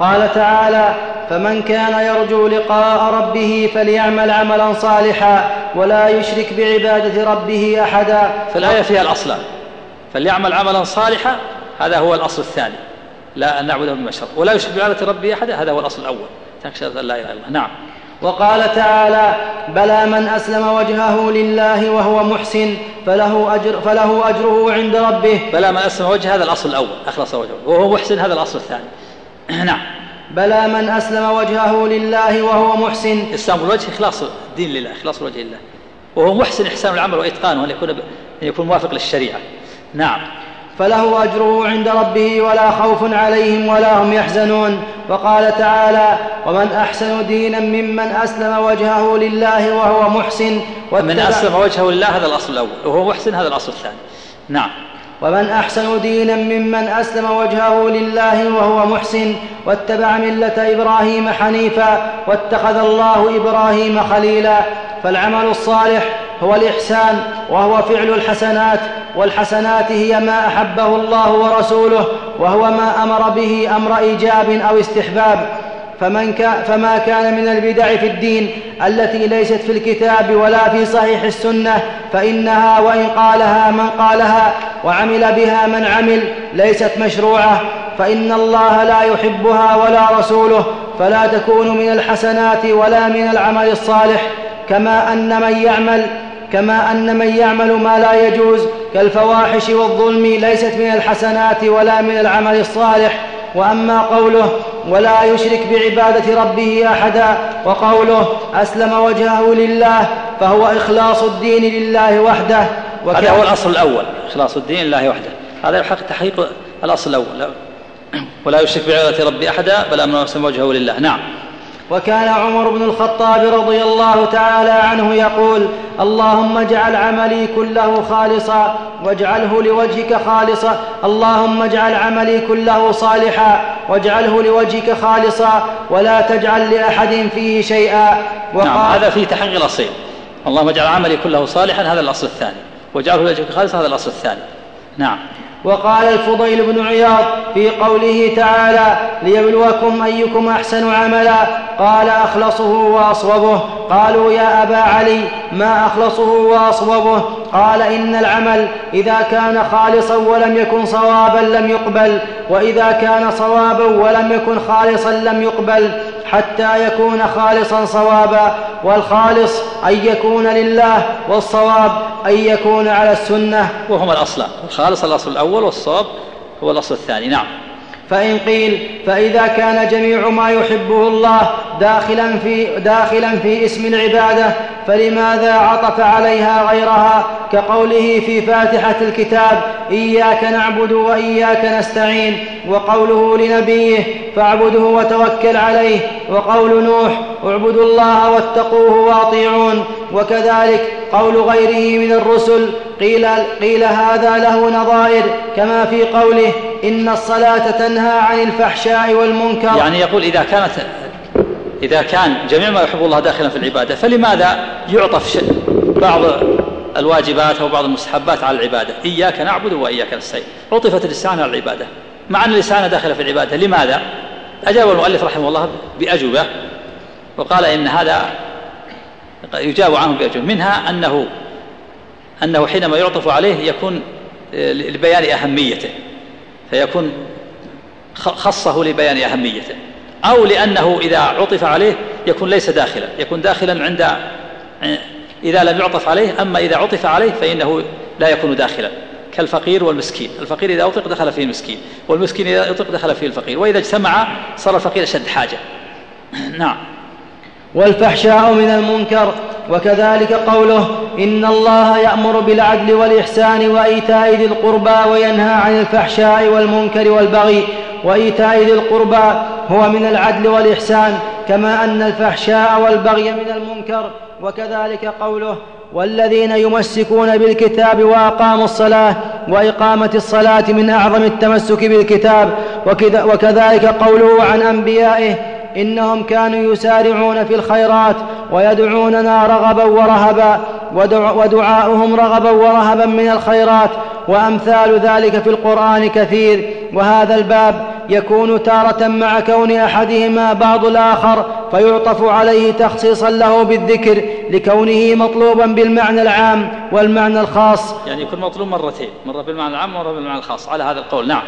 قال تعالى فمن كان يرجو لقاء ربه فليعمل عملا صالحا ولا يشرك بعبادة ربه أحدا. فالآية فيها الأصلان فليعمل عملا صالحا هذا هو الأصل الثاني. لا أن نعبده بما شرع ولا يشرك بعبادة ربه أحدا هذا هو الأصل الأول. تشهد أن لا إله إلا الله. نعم. وقال تعالى بلى من أسلم وجهه لله وهو محسن فله أجر فله أجره عند ربه. بلى من أسلم وجهه هذا الأصل الأول. أخلص وجهه. وهو محسن هذا الأصل الثاني. نعم. بلى من أسلم وجهه لله وهو محسن. إسلام الوجه إخلاص الدين لله إخلاص الوجه لله. وهو محسن إحسان العمل وإتقانه أن يكون أن يكون موافق للشريعة. نعم. فله أجره عند ربه ولا خوف عليهم ولا هم يحزنون. وقال تعالى ومن أحسن دينا ممن أسلم وجهه لله وهو محسن من أسلم وجهه لله هذا الأصل الأول. وهو محسن هذا الأصل الثاني. نعم. ومن أحسن دينا ممن أسلم وجهه لله وهو محسن واتبع ملة إبراهيم حنيفا واتخذ الله إبراهيم خليلا فالعمل الصالح هو الإحسان وهو فعل الحسنات والحسنات هي ما أحبه الله ورسوله وهو ما أمر به أمر إيجاب أو استحباب. فمن كان فما كان من البدع في الدين التي ليست في الكتاب ولا في صحيح السنة فإنها وإن قالها من قالها وعمل بها من عمل ليست مشروعة. فإن الله لا يحبها ولا رسوله فلا تكون من الحسنات ولا من العمل الصالح. كما أن من يعمل كما أن من يعمل ما لا يجوز كالفواحش والظلم ليست من الحسنات ولا من العمل الصالح. وأما قوله ولا يشرك بعبادة ربه أحدا وقوله أسلم وجهه لله فهو إخلاص الدين لله وحده. هذا هو الأصل الأول إخلاص الدين لله وحده. هذا يحق تحقيق الأصل الأول. ولا يشرك بعبادة ربه أحدا بل واسلم وجهه لله. نعم. وكان عمر بن الخطاب رضي الله تعالى عنه يقول اللهم اجعل عملي كله خالصا واجعله لوجهك خالصا اللهم اجعل عملي كله صالحا واجعله لوجهك خالصا ولا تجعل لأحد فيه شيئا. وقال نعم هذا في تحقيق الأصيل. اللهم اجعل عملي كله صالحا هذا الأصل الثاني. واجعله لوجهك خالصا هذا الأصل الثاني. نعم. وقال الفضيل بن عياض في قوله تعالى ليبلوكم أيكم أحسن عملا. قال أخلصه وأصوبه. قالوا يا أبا علي ما أخلصه وأصوبه. قال إن العمل إذا كان خالصا ولم يكن صوابا لم يقبل وإذا كان صوابا ولم يكن خالصا لم يقبل حتى يكون خالصا صوابا. والخالص أن يكون لله والصواب أن يكون على السنة. وهما الاصلان الخالص الأصل الأول والصواب هو الأصل الثاني. نعم. فإن قيل فإذا كان جميع ما يحبه الله داخلا في داخلا في اسم العبادة فلماذا عطف عليها غيرها كقوله في فاتحة الكتاب إياك نعبد وإياك نستعين وقوله لنبيه فاعبده وتوكل عليه وقول نوح اعبدوا الله واتقوه واطيعون وكذلك قول غيره من الرسل قيل, قيل هذا له نظائر كما في قوله إن الصلاة تنهى عن الفحشاء والمنكر. يعني يقول إذا كانت إذا كان جميع ما يحب الله داخلا في العبادة فلماذا يعطف بعض الواجبات أو بعض المستحبات على العبادة؟ إياك نعبد وإياك نستعين. عطفت اللسان على العبادة. مع أن اللسان داخل في العبادة لماذا؟ أجاب المؤلف رحمه الله بأجوبة وقال إن هذا يجاب عنه بأجوبة منها أنه أنه حينما يعطف عليه يكون لبيان أهميته. فيكون خصه لبيان أهميته. أو لأنه إذا عطف عليه يكون ليس داخلا. يكون داخلا عند إذا لم يعطف عليه. أما إذا عطف عليه فإنه لا يكون داخلا. كالفقير والمسكين. الفقير إذا أطلق دخل فيه المسكين. والمسكين إذا أطلق دخل فيه الفقير. وإذا اجتمع صار الفقير أشد حاجة. نعم. والفحشاء من المنكر وكذلك قوله إن الله يأمر بالعدل والإحسان وإيتاء ذي القربى وينهى عن الفحشاء والمنكر والبغي. وإيتاء ذي القربى هو من العدل والإحسان كما أن الفحشاء والبغي من المنكر. وكذلك قوله والذين يمسكون بالكتاب وأقاموا الصلاة وإقامة الصلاة من أعظم التمسك بالكتاب. وكذلك قوله عن أنبيائه إنهم كانوا يسارعون في الخيرات ويدعوننا رغبا ورهبا ودعاؤهم رغبا ورهبا من الخيرات وأمثال ذلك في القرآن كثير وهذا الباب يكون تارة مع كون أحدهما بعض الآخر فيعطف عليه تخصيصا له بالذكر لكونه مطلوبا بالمعنى العام والمعنى الخاص. يعني يكون مطلوب مرتين مرة بالمعنى العام ومرة بالمعنى الخاص على هذا القول نعم.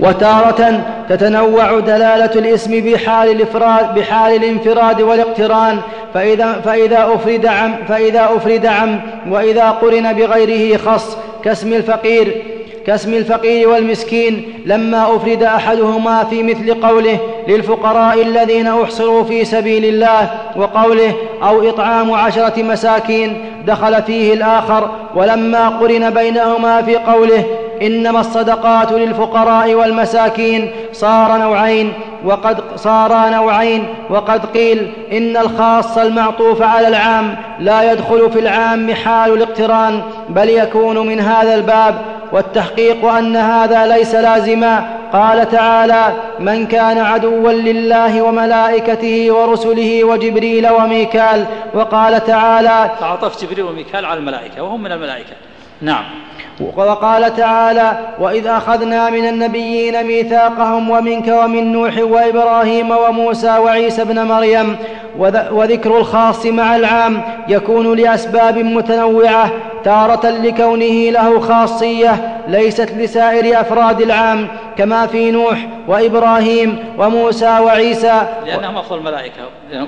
وتارة تتنوع دلالة الاسم بحال الإفراد بحال الانفراد والاقتران. فإذا فإذا أفرد عم فإذا أفرد عم وإذا قرن بغيره خص كاسم الفقير كاسم الفقير والمسكين. لما أفرد أحدهما في مثل قوله للفقراء الذين أحصروا في سبيل الله وقوله أو إطعام عشرة مساكين دخل فيه الآخر. ولما قرن بينهما في قوله إنما الصدقات للفقراء والمساكين. صار نوعين وقد صارا نوعين وقد قيل إن الخاص المعطوف على العام لا يدخل في العام حال الاقتران بل يكون من هذا الباب. والتحقيق أن هذا ليس لازما. قال تعالى من كان عدوا لله وملائكته ورسله وجبريل وميكال وقال تعالى فعطف جبريل وميكال على الملائكة وهم من الملائكة. نعم. وقال تعالى وإذ أخذنا من النبيين ميثاقهم ومنك ومن نوح وإبراهيم وموسى وعيسى ابن مريم وذكر الخاص مع العام يكون لأسباب متنوعة تارة لكونه له خاصية ليست لسائر أفراد العام كما في نوح وإبراهيم وموسى وعيسى. لأنهم افضل الملائكة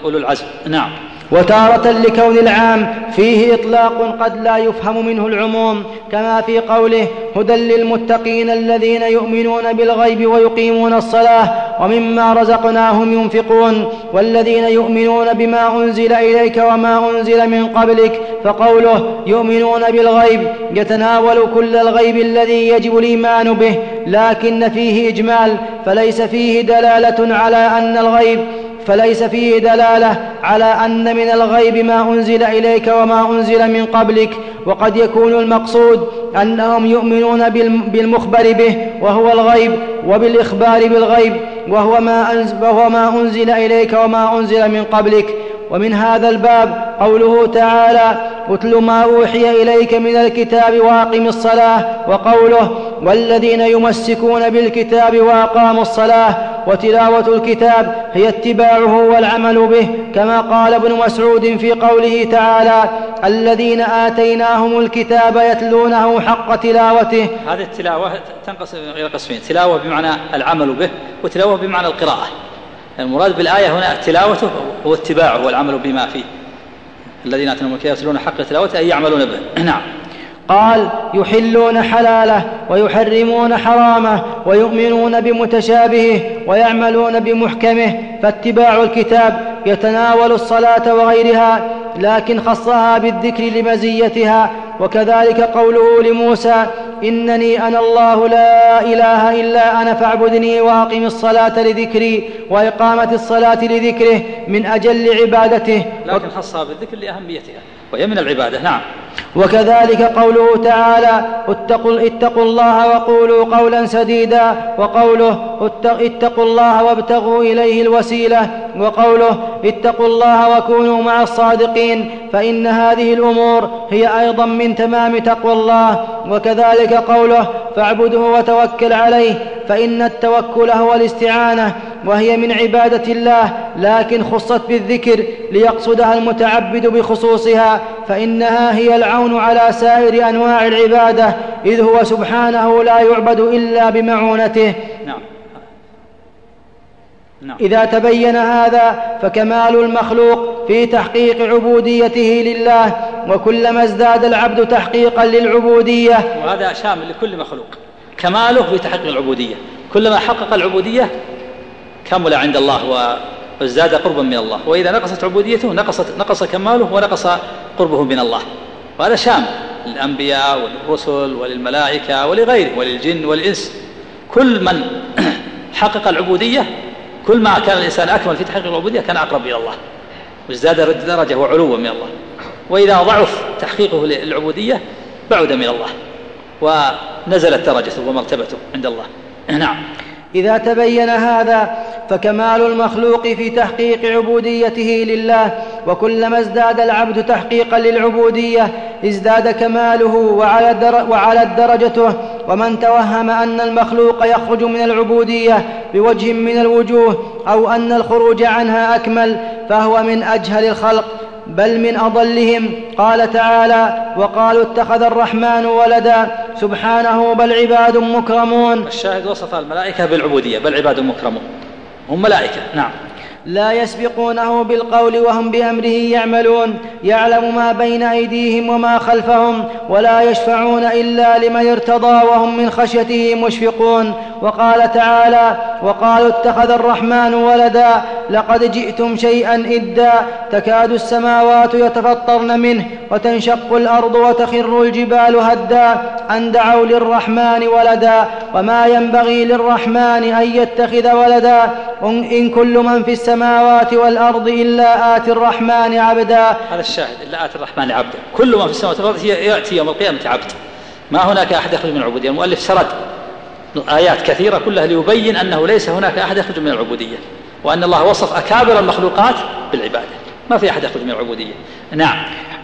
أولو العزم. نعم. وتارة لكون العام فيه إطلاق قد لا يفهم منه العموم كما في قوله هدى للمتقين الذين يؤمنون بالغيب ويقيمون الصلاة ومما رزقناهم ينفقون والذين يؤمنون بما أنزل إليك وما أنزل من قبلك فقوله يؤمنون بالغيب يتناول كل الغيب الذي يجب الإيمان به لكن فيه إجمال فليس فيه دلالة على أن الغيب فليس فيه دلالة على أن من الغيب ما أنزل إليك وما أنزل من قبلك. وقد يكون المقصود أنهم يؤمنون بالمخبر به وهو الغيب وبالإخبار بالغيب وهو ما, أنزل إليك وما أنزل من قبلك. ومن هذا الباب قوله تعالى اتل ما أوحي إليك من الكتاب وأقم الصلاة وقوله والذين يمسكون بالكتاب وأقاموا الصلاة وتلاوة الكتاب هي اتباعه والعمل به كما قال ابن مسعود في قوله تعالى الذين آتيناهم الكتاب يتلونه حق تلاوته. هذه التلاوة تنقسم إلى قسمين تلاوة بمعنى العمل به وتلاوة بمعنى القراءة. المراد بالآية هنا تلاوته هو اتباعه والعمل بما فيه. الذين آتيناهم الكتاب يتلون حق تلاوته أي يعملون به. نعم. قال يحلون حلاله ويحرمون حرامه ويؤمنون بمتشابهه ويعملون بمحكمه فاتباع الكتاب يتناول الصلاة وغيرها لكن خصها بالذكر لمزيتها وكذلك قوله لموسى إنني أنا الله لا إله إلا أنا فاعبدني وأقم الصلاة لذكري وإقامة الصلاة لذكره من أجل عبادته. لكن خصها بالذكر لأهميتها. وهي من العبادة نعم. وكذلك قوله تعالى اتقوا, اتقوا الله وقولوا قولا سديدا وقوله اتقوا الله وابتغوا إليه الوسيلة وقوله اتقوا الله وكونوا مع الصادقين فإن هذه الأمور هي أيضا من تمام تقوى الله. وكذلك قوله فاعبده وتوكل عليه فإن التوكل هو الاستعانة وهي من عبادة الله لكن خصت بالذكر ليقصدها المتعبد بخصوصها فإنها هي العون على سائر أنواع العبادة إذ هو سبحانه لا يعبد إلا بمعونته. نعم. نعم. إذا تبين هذا فكمال المخلوق في تحقيق عبوديته لله وكلما ازداد العبد تحقيقا للعبودية. وهذا شامل لكل مخلوق. كماله في تحقيق العبودية. كلما حقق العبودية كمل عند الله وازداد قربا من الله. وإذا نقصت عبوديته نقصت نقص كماله ونقص قربه من الله. وهذا شامل للأنبياء والرسل وللملائكة ولغيرهم وللجن والإنس. كل من حقق العبودية كل ما كان الإنسان أكمل في تحقيق العبودية كان أقرب إلى الله وازداد درجة وعلوا من الله. وإذا ضعف تحقيقه للعبودية بعد من الله ونزلت درجته ومرتبته عند الله. نعم. إذا تبين هذا فكمال المخلوق في تحقيق عبوديته لله وكلما ازداد العبد تحقيقا للعبودية ازداد كماله وعلى, وعلى درجته. ومن توهم أن المخلوق يخرج من العبودية بوجه من الوجوه أو أن الخروج عنها أكمل فهو من أجهل الخلق. بل من أضلهم. قال تعالى وقالوا اتخذ الرحمن ولدا. سبحانه بل عباد مكرمون. الشاهد وصف الملائكة بالعبودية بل عباد مكرمون. هم ملائكة نعم. لا يسبقونه بالقول وهم بأمره يعملون. يعلم ما بين أيديهم وما خلفهم ولا يشفعون إلا لمن ارتضى وهم من خشيته مشفقون. وقال تعالى وقالوا اتخذ الرحمن ولدا لقد جئتم شيئا إدا. تكاد السماوات يتفطرن منه وتنشق الأرض وتخر الجبال هدا. أن دعوا للرحمن ولدا وما ينبغي للرحمن أن يتخذ ولدا. إن كل من في السماوات والأرض إلا اتي الرحمن عبدا. هذا الشاهد إلا اتي الرحمن عبدا. كل من في السماوات والأرض يأتي يوم القيامة عبد. ما هناك أحد يخرج من العبودية. المؤلف سرد آيات كثيرة كلها ليبين أنه ليس هناك أحد يخرج من العبودية وأن الله وصف أكابر المخلوقات بالعبادة. ما في أحد يخرج من العبودية. نعم.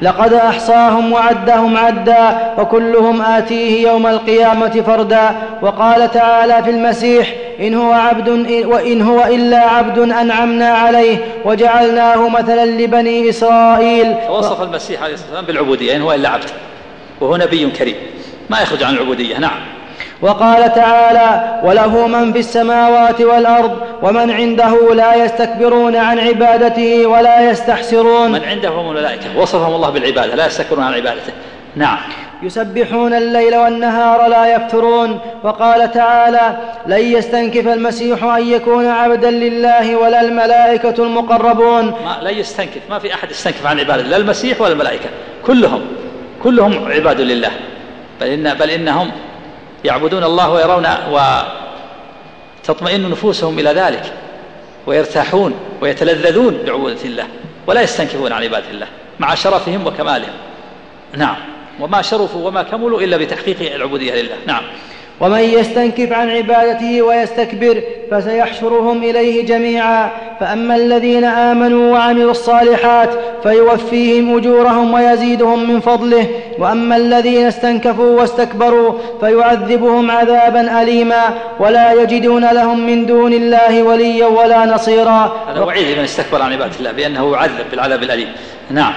لقد أحصاهم وعدهم عدا وكلهم آتيه يوم القيامة فردا. وقال تعالى في المسيح إن هو عبد وإن هو إلا عبد أنعمنا عليه وجعلناه مثلا لبني إسرائيل. وصف المسيح عليه الصلاة والسلام بالعبودية إن هو إلا عبد وهو نبي كريم ما يخرج عن العبودية نعم. وقال تعالى وله من في السماوات والأرض ومن عنده لا يستكبرون عن عبادته ولا يستحسرون. من عنده هم الملائكة وصفهم الله بالعبادة لا يستكبرون عن عبادته نعم. يسبحون الليل والنهار لا يفترون. وقال تعالى لن يستنكف المسيح أن يكون عبدا لله ولا الملائكة المقربون. ما لا يستنكف ما في أحد يستنكف عن عبادة لا المسيح ولا الملائكة كلهم كلهم عباد لله. بل إن بل إنهم يعبدون الله ويرون وتطمئن نفوسهم إلى ذلك ويرتاحون ويتلذذون بعبودة الله ولا يستنكفون عن عبادة الله مع شرفهم وكمالهم. نعم. وما شرفوا وما كملوا إلا بتحقيق العبودية لله. نعم. ومن يستنكف عن عبادته ويستكبر فسيحشرهم إليه جميعا. فأما الذين آمنوا وعملوا الصالحات فيوفيهم أجورهم ويزيدهم من فضله. وأما الذين استنكفوا واستكبروا فيعذبهم عذابا أليما. ولا يجدون لهم من دون الله وليا ولا نصيرا. هذا وعيد لمن استكبر عن عبادة الله بأنه يعذب بالعذاب الأليم. نعم.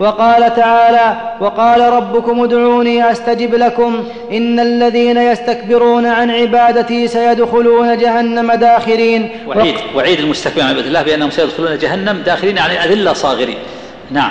وقال تعالى وقال ربكم ادعوني أستجب لكم إن الذين يستكبرون عن عبادتي سيدخلون جهنم داخرين. وعيد وعيد المستكبرين عن عبادة الله بأنهم سيدخلون جهنم داخرين يعني أذلة صاغرين. نعم.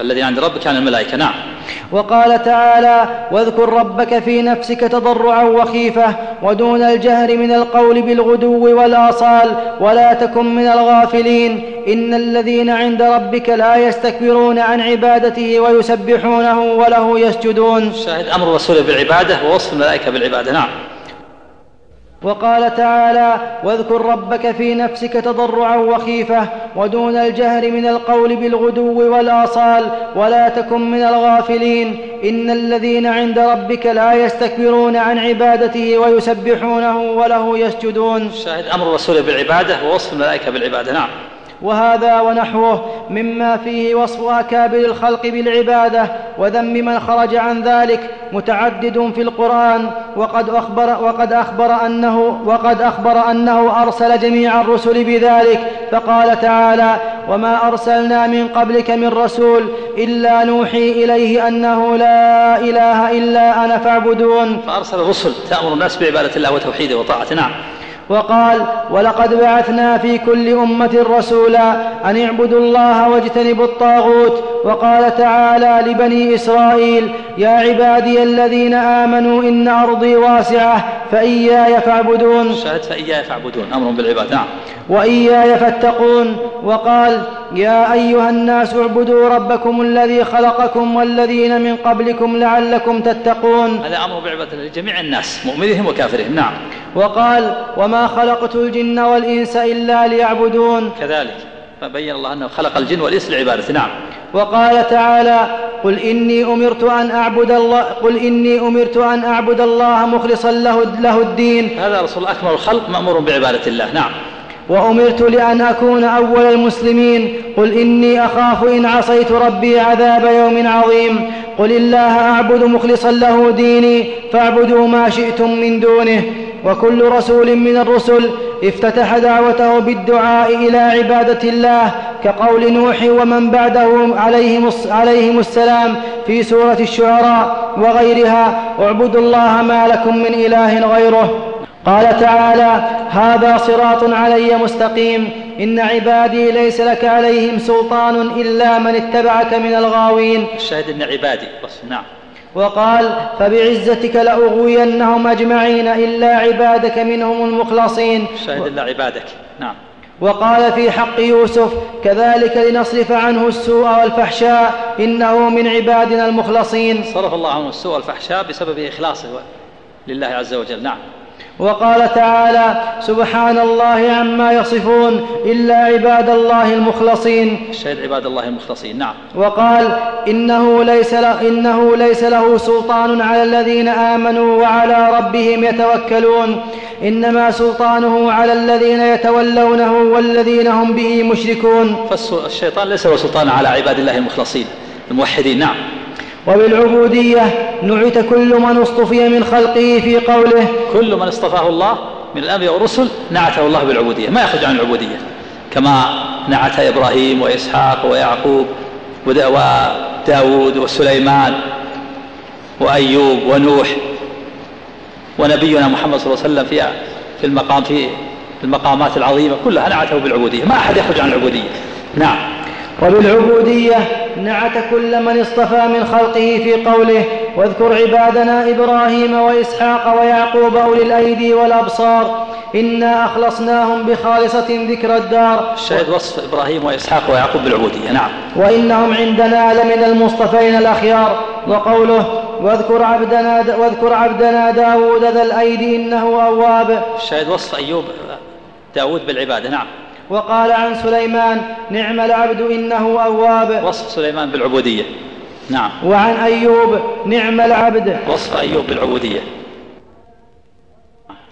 الذي عند ربك عن الملائكة. نعم. وقال تعالى واذكر ربك في نفسك تضرعا وخيفة ودون الجهر من القول بالغدو والآصال ولا تكن من الغافلين. إن الذين عند ربك لا يستكبرون عن عبادته ويسبحونه وله يسجدون. شاهد أمر الرسول بالعبادة ووصف الملائكة بالعبادة. نعم. وقال تعالى واذكر ربك في نفسك تضرعا وخيفة ودون الجهر من القول بالغدو والآصال ولا تكن من الغافلين. إن الذين عند ربك لا يستكبرون عن عبادته ويسبحونه وله يسجدون. شاهد أمر الرسول بالعبادة ووصف الملائكة بالعبادة. نعم. وهذا ونحوه مما فيه وصف أكابر الخلق بالعبادة وذم من خرج عن ذلك متعدد في القرآن وقد أخبر وقد أخبر أنه وقد أخبر أنه أرسل جميع الرسل بذلك فقال تعالى وما أرسلنا من قبلك من رسول إلا نوحي إليه أنه لا إله إلا أنا فاعبدون. فأرسل الرسل تأمر الناس بعبادة الله وتوحيده وطاعته. نعم. وقال ولقد بعثنا في كل أمة رسولا أن اعبدوا الله واجتنبوا الطاغوت وقال تعالى لبني إسرائيل يا عبادي الذين آمنوا إن أرضي واسعة فإياي فاعبدون شاهد فإياي فاعبدون أمر بالعباد نعم. وإياي فاتقون وقال يا أيها الناس اعبدوا ربكم الذي خلقكم والذين من قبلكم لعلكم تتقون. هذا أمر بعبادة لجميع الناس مؤمنهم وكافرهم. نعم. وقال وما خلقت الجن والإنس إلا ليعبدون. كذلك. فبين الله أنه خلق الجن والإنس لعبادته. نعم. وقال تعالى قل إني أمرت أن أعبد الله قل إني أمرت أن أعبد الله مخلصا له, له الدين. هذا رسول أكمل الخلق مأمور بعبادة الله. نعم. وأمرت لأن أكون أول المسلمين. قل إني أخاف إن عصيت ربي عذاب يوم عظيم. قل الله أعبد مخلصا له ديني فاعبدوا ما شئتم من دونه. وكل رسول من الرسل افتتح دعوته بالدعاء إلى عبادة الله كقول نوح ومن بعده عليهم, عليهم السلام في سورة الشعراء وغيرها. اعبدوا الله ما لكم من إله غيره. قال تعالى هذا صراط علي مستقيم إن عبادي ليس لك عليهم سلطان إلا من اتبعك من الغاوين. الشاهد إن عبادي. بس نعم. وقال فبعزتك لأغوينهم أجمعين إلا عبادك منهم المخلصين. شاهد إلا عبادك. نعم. وقال في حق يوسف كذلك لنصرف عنه السوء والفحشاء إنه من عبادنا المخلصين. صرف الله عنه السوء والفحشاء بسبب إخلاصه لله عز وجل. نعم. وقال تعالى سبحان الله عما يصفون إلا عباد الله المخلصين. الشهد عباد الله المخلصين. نعم. وقال إنه ليس, له إنه ليس له سلطان على الذين آمنوا وعلى ربهم يتوكلون. إنما سلطانه على الذين يتولونه والذين هم به مشركون. فالشيطان ليس له سلطان على عباد الله المخلصين الموحدين. نعم. وبالعبودية نعت كل من اصطفي من خلقه في قوله كل من اصطفاه الله من الأنبياء والرسل نعته الله بالعبودية ما يخرج عن العبودية. كما نعت إبراهيم وإسحاق ويعقوب وداود وسليمان وأيوب ونوح ونبينا محمد صلى الله عليه وسلم في في المقام في المقامات العظيمة كلها نعته بالعبودية. ما أحد يخرج عن العبودية. نعم. وبالعبودية نعت كل من اصطفى من خلقه في قوله واذكر عبادنا إبراهيم وإسحاق ويعقوب أولي الأيدي والأبصار إنا أخلصناهم بخالصة ذكر الدار. الشاهد وصف إبراهيم وإسحاق ويعقوب بالعبودية نعم. وإنهم عندنا لمن المصطفين الأخيار. وقوله واذكر عبدنا واذكر عبدنا داود ذا الأيدي إنه أواب. الشاهد وصف أيوب داود بالعبادة نعم. وقال عن سليمان نعم العبد إنه أواب. وصف سليمان بالعبودية. نعم. وعن أيوب نعم العبد. وصف أيوب بالعبودية.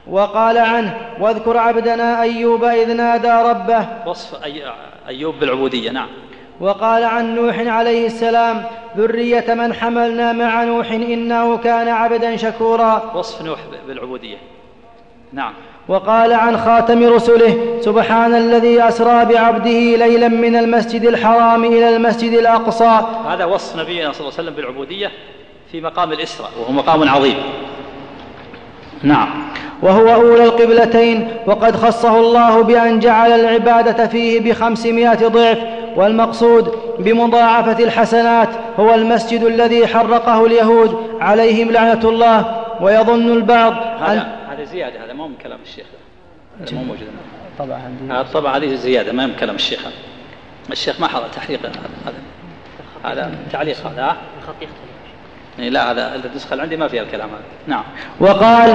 وقال عنه واذكر عبدنا أيوب إذ نادى ربه. وصف أي... أيوب بالعبودية. نعم. وقال عن نوح عليه السلام ذرية من حملنا مع نوح إنه كان عبدا شكورا. وصف نوح بالعبودية. نعم. وقال عن خاتم رسله سبحان الذي أسرى بعبده ليلا من المسجد الحرام إلى المسجد الأقصى. هذا وصف نبينا صلى الله عليه وسلم بالعبودية في مقام الإسراء وهو مقام عظيم. نعم. وهو أولى القبلتين وقد خصه الله بأن جعل العبادة فيه بخمسمائة ضعف والمقصود بمضاعفة الحسنات هو المسجد الذي حرقه اليهود عليهم لعنة الله ويظن البعض هذا هذا زيادة هذا مو من كلام الشيخ. هذا مو موجود. طبعا عندي. هذا الطبعة هذه زيادة ما من كلام الشيخ. هذا الشيخ ما حضر تحقيق هذا. هذا تعليق هذا. الخط يختلف لا هذا النسخة اللي عندي ما فيها الكلام هذا. نعم. وقال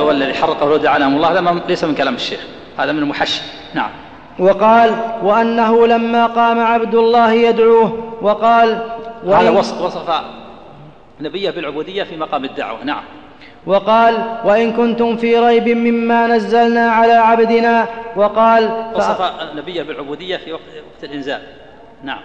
والذي حرقه ولد عنهم الله هذا ليس من كلام الشيخ. هذا من المحشي. نعم. وقال وأنه لما قام عبد الله يدعوه وقال هذا وصف وصف نبيه بالعبودية في مقام الدعوة. نعم. وقال وإن كنتم في ريب مما نزلنا على عبدنا وقال وصف نبيه بالعبودية في وقت, وقت الإنزال. نعم.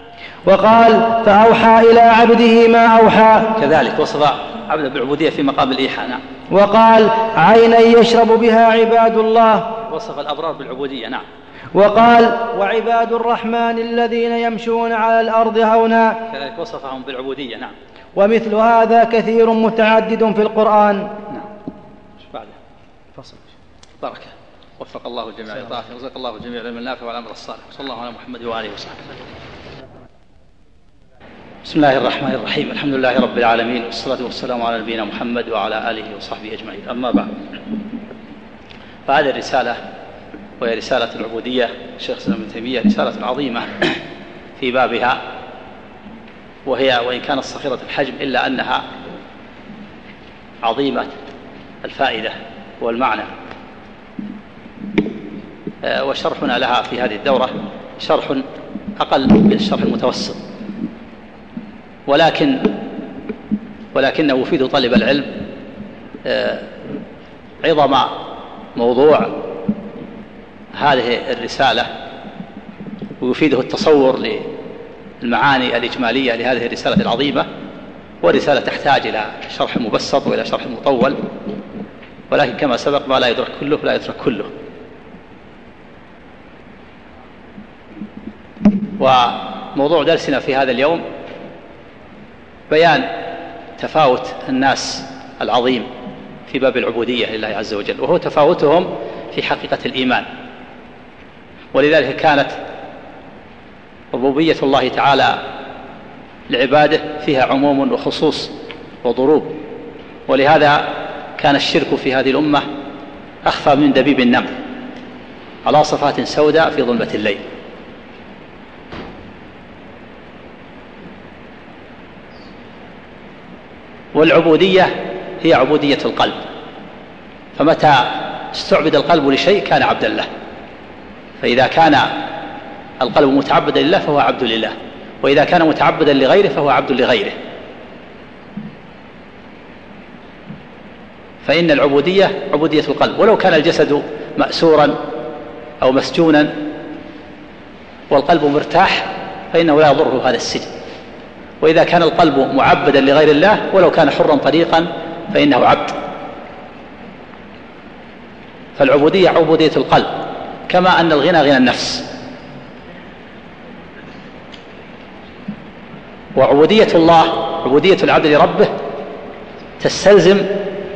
وقال فأوحى إلى عبده ما أوحى. كذلك وصف عبده بالعبودية في مقام الإيحاء. نعم. وقال عينا يشرب بها عباد الله. وصف الأبرار بالعبودية. نعم. وقال وعباد الرحمن الذين يمشون على الأرض هونا. كذلك وصفهم بالعبودية. نعم. ومثل هذا كثير متعدد في القرآن. بركة وفق الله الجميع لطاعته ورزق الله الجميع العلم النافع والعمل الصالح. صلى الله على محمد وآله وصحبه. بسم الله الرحمن الرحيم. الحمد لله رب العالمين. والصلاة والسلام على نبينا محمد وعلى آله وصحبه أجمعين. أما بعد فهذه الرسالة وهي رسالة العبودية. الشيخ سلام بن تيمية رسالة عظيمة في بابها. وهي وإن كانت صغيرة الحجم إلا أنها عظيمة الفائدة والمعنى. وشرحنا لها في هذه الدورة شرح أقل من الشرح المتوسط. ولكن ولكنه يفيد طالب العلم آه، عظم موضوع هذه الرسالة ويفيده التصور للمعاني الإجمالية لهذه الرسالة العظيمة ورسالة تحتاج إلى شرح مبسط وإلى شرح مطول. ولكن كما سبق ما لا يدرك كله لا يترك كله. وموضوع درسنا في هذا اليوم بيان تفاوت الناس العظيم في باب العبودية لله عز وجل وهو تفاوتهم في حقيقة الإيمان. ولذلك كانت ربوبية الله تعالى لعباده فيها عموم وخصوص وضروب. ولهذا كان الشرك في هذه الأمة أخفى من دبيب النمل على صفات سوداء في ظلمة الليل. والعبودية هي عبودية القلب. فمتى استعبد القلب لشيء كان عبدا له. فإذا كان القلب متعبدا لله فهو عبد لله. وإذا كان متعبدا لغيره فهو عبد لغيره. فإن العبودية عبودية القلب. ولو كان الجسد مأسورا أو مسجونا والقلب مرتاح فإنه لا يضره هذا السجن. وإذا كان القلب معبدا لغير الله ولو كان حرا طريقا فإنه عبد. فالعبودية عبودية القلب كما أن الغنى غنى النفس. وعبودية الله عبودية العبد لربه تستلزم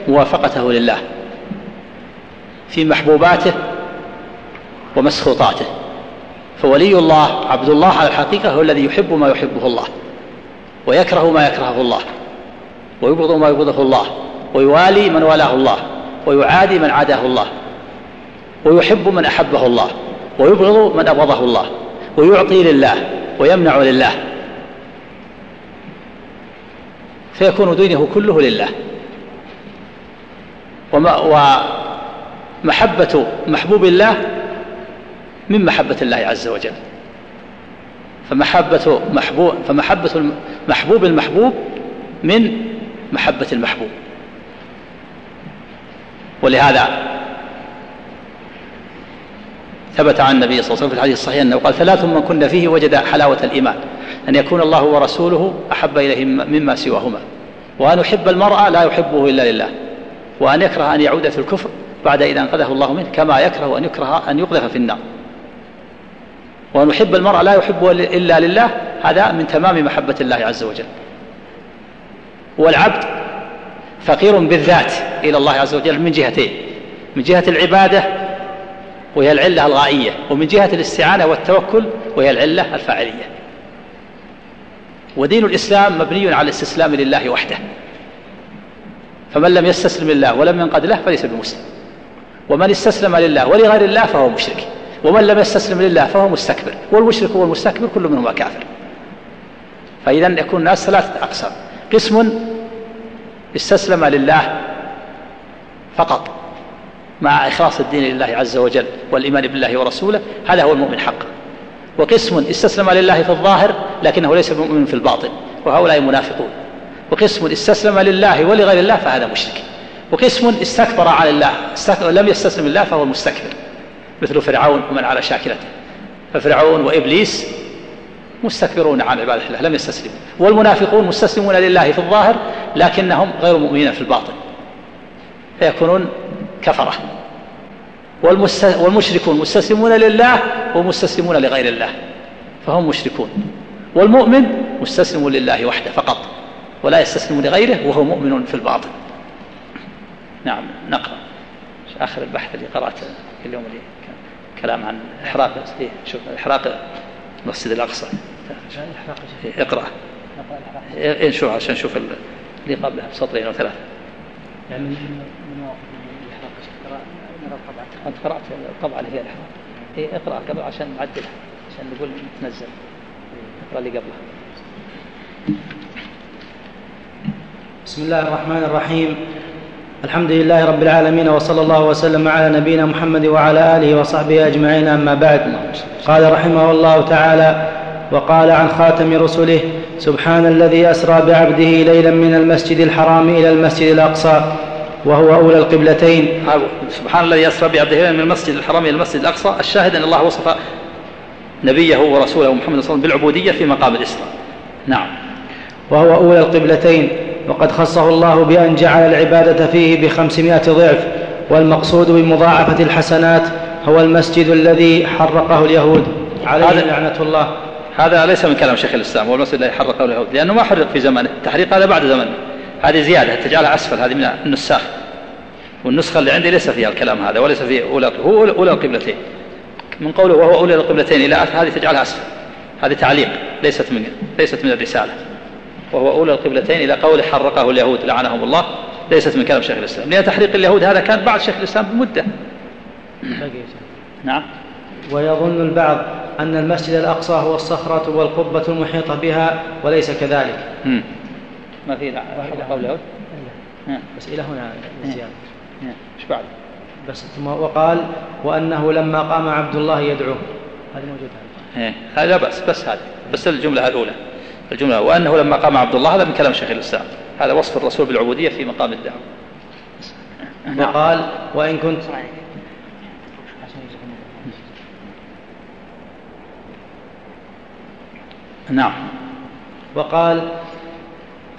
موافقته لله في محبوباته ومسخوطاته. فولي الله عبد الله على الحقيقة هو الذي يحب ما يحبه الله. ويكره ما يكرهه الله ويبغض ما يبغضه الله ويوالي من والاه الله ويعادي من عاداه الله ويحب من أحبه الله ويبغض من أبغضه الله ويعطي لله ويمنع لله. فيكون دينه كله لله. ومحبة محبوب الله من محبة الله عز وجل. فمحبة محبوب فمحبة محبوب المحبوب من محبة المحبوب. ولهذا ثبت عن النبي صلى الله عليه وسلم في الحديث الصحيح أنه قال ثلاث من كن فيه وجد حلاوة الإيمان أن يكون الله ورسوله أحب إليه مما سواهما وأن يحب المرء لا يحبه إلا لله وأن يكره أن يعود في الكفر بعد إذا أنقذه الله منه كما يكره أن يكره أن يقذف في النار. وأن يحب المرء لا يحبه إلا لله هذا من تمام محبة الله عز وجل. والعبد فقير بالذات إلى الله عز وجل من جهتين من جهة العبادة وهي العلة الغائية ومن جهة الاستعانة والتوكل وهي العلة الفاعلية. ودين الإسلام مبني على الاستسلام لله وحده. فمن لم يستسلم لله ولم ينقد له فليس بمسلم. ومن استسلم لله ولغير الله فهو مشرك. ومن لم يستسلم لله فهو مستكبر. والمشرك والمستكبر كل منهما كافر. فإذا يكون الناس ثلاثة أقسام. قسم استسلم لله فقط مع إخلاص الدين لله عز وجل والإيمان بالله ورسوله هذا هو المؤمن حقا وقسم استسلم لله في الظاهر لكنه ليس مؤمن في الباطن وهؤلاء منافقون. وقسم استسلم لله ولغير الله فهذا مشرك. وقسم استكبر على الله لم يستسلم لله فهو المستكبر مثل فرعون ومن على شاكلته. ففرعون وإبليس مستكبرون عن عبادة الله لم يستسلموا. والمنافقون مستسلمون لله في الظاهر لكنهم غير مؤمنين في الباطن. فيكونون كفرة. والمشركون مستسلمون لله ومستسلمون لغير الله. فهم مشركون. والمؤمن مستسلم لله وحده فقط ولا يستسلم لغيره وهو مؤمن في الباطن. نعم نقرأ. آخر البحث اللي قرأته اليوم اللي كلام عن إحراق إيه شوف إحراق المسجد الأقصى. اقرأ. إيه شو عشان نشوف اللي قبلها بسطرين أو ثلاث يعني من مواقف الإحراق نرى طبعا أنت قرأت الطبعة اللي هي الإحراق. إيه اقرأ قبل عشان نعدلها عشان نقول نتنزل. اقرأ اللي قبلها بسم الله الرحمن الرحيم. الحمد لله رب العالمين وصلى الله وسلم على نبينا محمد وعلى اله وصحبه اجمعين اما بعد قال رحمه الله تعالى وقال عن خاتم رسله سبحان الذي اسرى بعبده ليلا من المسجد الحرام إلى المسجد الاقصى وهو اولى القبلتين سبحان الذي اسرى بعبده ليلا من المسجد الحرام إلى المسجد الاقصى الشاهد ان الله وصف نبيه ورسوله محمد صلى الله عليه وسلم بالعبوديه في مقام الاسراء نعم وهو اولى القبلتين وقد خصه الله بأن جعل العبادة فيه بخمسمائة ضعف والمقصود بمضاعفة الحسنات هو المسجد الذي حرقه اليهود. عليه لعنة الله. هذا ليس من كلام شيخ الإسلام هو المسجد الذي حرقه اليهود لأنه ما حرق في زمنه. التحريق هذا بعد زمنه. هذه زيادة تجعلها أسفل. هذه من النساخ. والنسخة اللي عندي ليس فيها الكلام هذا وليس فيه أولى هو أولى القبلتين. من قوله وهو أولى القبلتين إلى هذه تجعلها أسفل. هذه تعليق ليست من ليست من الرسالة. وهو أولى القبلتين إلى قول حرقه اليهود لعنهم الله ليست من كلام شيخ الإسلام. لأن تحريق اليهود هذا كان بعد شيخ الإسلام بمدة. نعم. ويظن البعض أن المسجد الأقصى هو الصخرة والقبة المحيطة بها وليس كذلك. مم. ما في حرقه اليهود؟ بس إلى هنا زيادة إيش بعد؟ بس ثم وقال وأنه لما قام عبد الله يدعوه. هذه موجودة. إيه. هذا بس بس هذه بس الجملة الأولى. الجملة. وأنه لما قام عبد الله هذا من كلام شيخ الإسلام. هذا وصف الرسول بالعبودية في مقام الدعوة. وقال وإن كنت نعم. وقال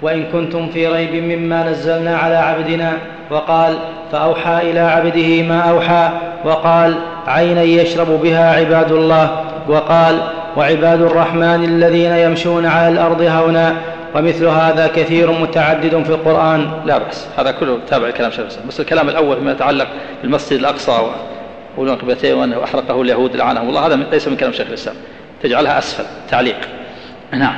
وإن كنتم في ريب مما نزلنا على عبدنا. وقال فأوحى إلى عبده ما أوحى. وقال عينا يشرب بها عباد الله. وقال وعباد الرحمن الذين يمشون على الأرض هونا ومثل هذا كثير متعدد في القرآن. لا بأس. هذا كله تابع كلام شيخ بس الكلام الأول فيما يتعلق بالمسجد الأقصى والقبلتين وأنه أحرقه اليهود لعنهم الله هذا ليس من كلام شيخ الإسلام. تجعلها أسفل تعليق. نعم.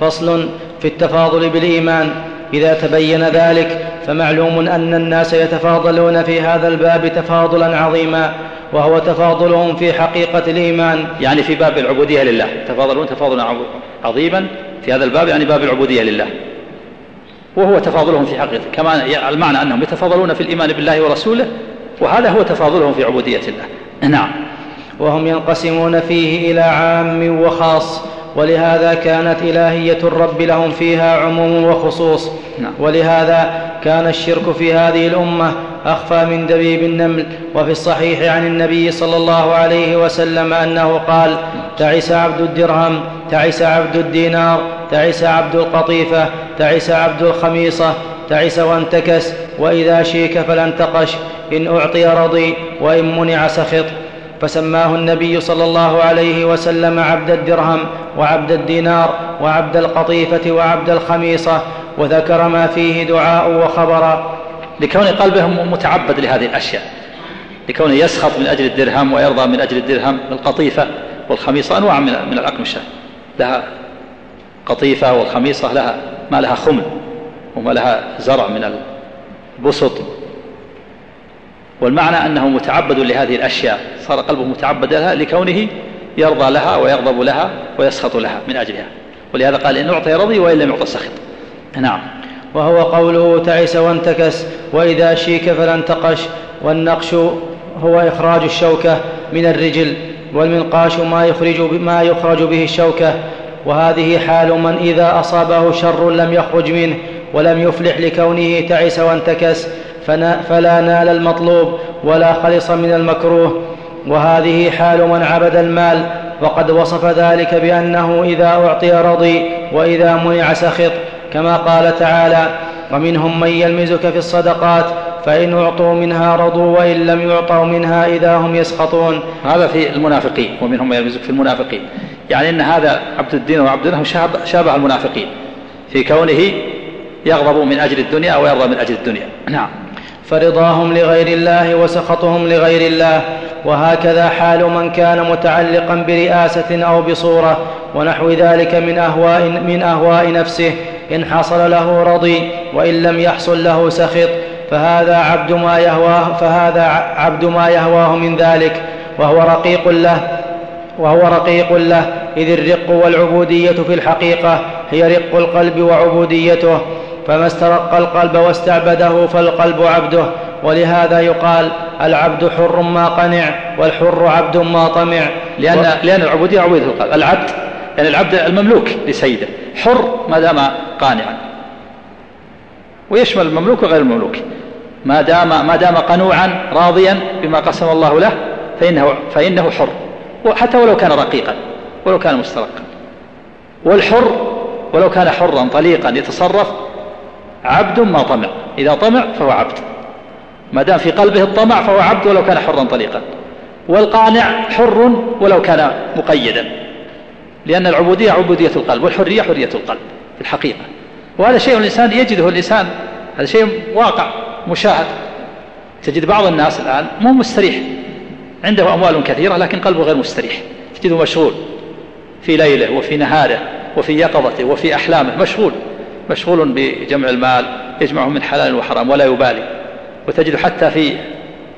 فصل في التفاضل بالإيمان. إذا تبين ذلك فمعلوم أن الناس يتفاضلون في هذا الباب تفاضلا عظيما. وهو تفاضلهم في حقيقة الإيمان. يعني في باب العبودية لله. تفاضلون تفاضلا عظيما. في هذا الباب يعني باب العبودية لله. وهو تفاضلهم في حقيقة كما المعنى أنهم يتفاضلون في الإيمان بالله ورسوله وهذا هو تفاضلهم في عبودية الله. نعم. وهم ينقسمون فيه إلى عام وخاص. ولهذا كانت إلهية الرب لهم فيها عموم وخصوص. نعم. ولهذا كان الشرك في هذه الأمة أخفى من دبيب النمل. وفي الصحيح عن النبي صلى الله عليه وسلم أنه قال تعس عبد الدرهم تعس عبد الدينار تعس عبد القطيفة تعس عبد الخميصة تعس وانتكس وإذا شيك فلا انتقش إن أعطي رضي وإن منع سخط. فسماه النبي صلى الله عليه وسلم عبد الدرهم وعبد الدينار وعبد القطيفة وعبد الخميصة وذكر ما فيه دعاء وخبرا لكون قلبه متعبد لهذه الأشياء لكونه يسخط من أجل الدرهم ويرضى من أجل الدرهم القطيفة والخميصة أنواع من من لها القطيفة والخميصة لها ما لها خمل وما لها زرع من البسط. والمعنى أنه متعبد لهذه الأشياء صار قلبه متعبد لها لكونه يرضى لها ويغضب لها ويسخط لها من أجلها. ولهذا قال إن أعطي رضي وإن لم يعطى سخط. نعم. وهو قوله تعس وانتكس وإذا شيك فلا انتقش والنقش هو إخراج الشوكة من الرجل والمنقاش ما يخرج ما يخرج به الشوكة. وهذه حال من إذا أصابه شر لم يخرج منه ولم يفلح لكونه تعس وانتكس فلا نال المطلوب ولا خلص من المكروه. وهذه حال من عبد المال وقد وصف ذلك بأنه إذا أعطي رضي وإذا منع سخط كما قال تعالى ومنهم من يلمزك في الصدقات فإن أعطوا منها رضوا وإن لم يعطوا منها إذا هم يسخطون. هذا في المنافقين ومنهم من يلمزك في المنافقين. يعني أن هذا عبد الدين وعبد الله شابه المنافقين في كونه يغضب من أجل الدنيا ويرضى من أجل الدنيا. نعم. فرضاهم لغير الله وسخطهم لغير الله وهكذا حال من كان متعلقا برئاسة أو بصورة ونحو ذلك من أهواء من أهواء نفسه إن حصل له رضي وإن لم يحصل له سخط فهذا عبد ما يهواه فهذا عبد ما يهواه من ذلك وهو رقيق له وهو رقيق له إذ الرق والعبودية في الحقيقة هي رق القلب وعبوديته. فما استرق القلب واستعبده فالقلب عبده. ولهذا يقال العبد حر ما قنع والحر عبد ما طمع. لأن. لأن العبودية عبودية القلب. العبد يعني العبد المملوك لسيده. حر ما دام قانعا. ويشمل المملوك وغير المملوك. ما دام ما دام قنوعا راضيا بما قسم الله له فإنه فإنه حر. حتى ولو كان رقيقا ولو كان مسترقا. والحر ولو كان حرا طليقا يتصرف عبد ما طمع. إذا طمع فهو عبد. ما دام في قلبه الطمع فهو عبد ولو كان حرا طليقا. والقانع حر ولو كان مقيدا. لأن العبودية عبودية القلب والحرية حرية القلب في الحقيقة. وهذا شيء الإنسان يجده الإنسان هذا شيء واقع مشاهد. تجد بعض الناس الآن مو مستريح. عنده أموال كثيرة لكن قلبه غير مستريح. تجده مشغول في ليله وفي نهاره وفي يقظته وفي أحلامه مشغول. مشغول بجمع المال يجمعه من حلال وحرام ولا يبالي. وتجد حتى في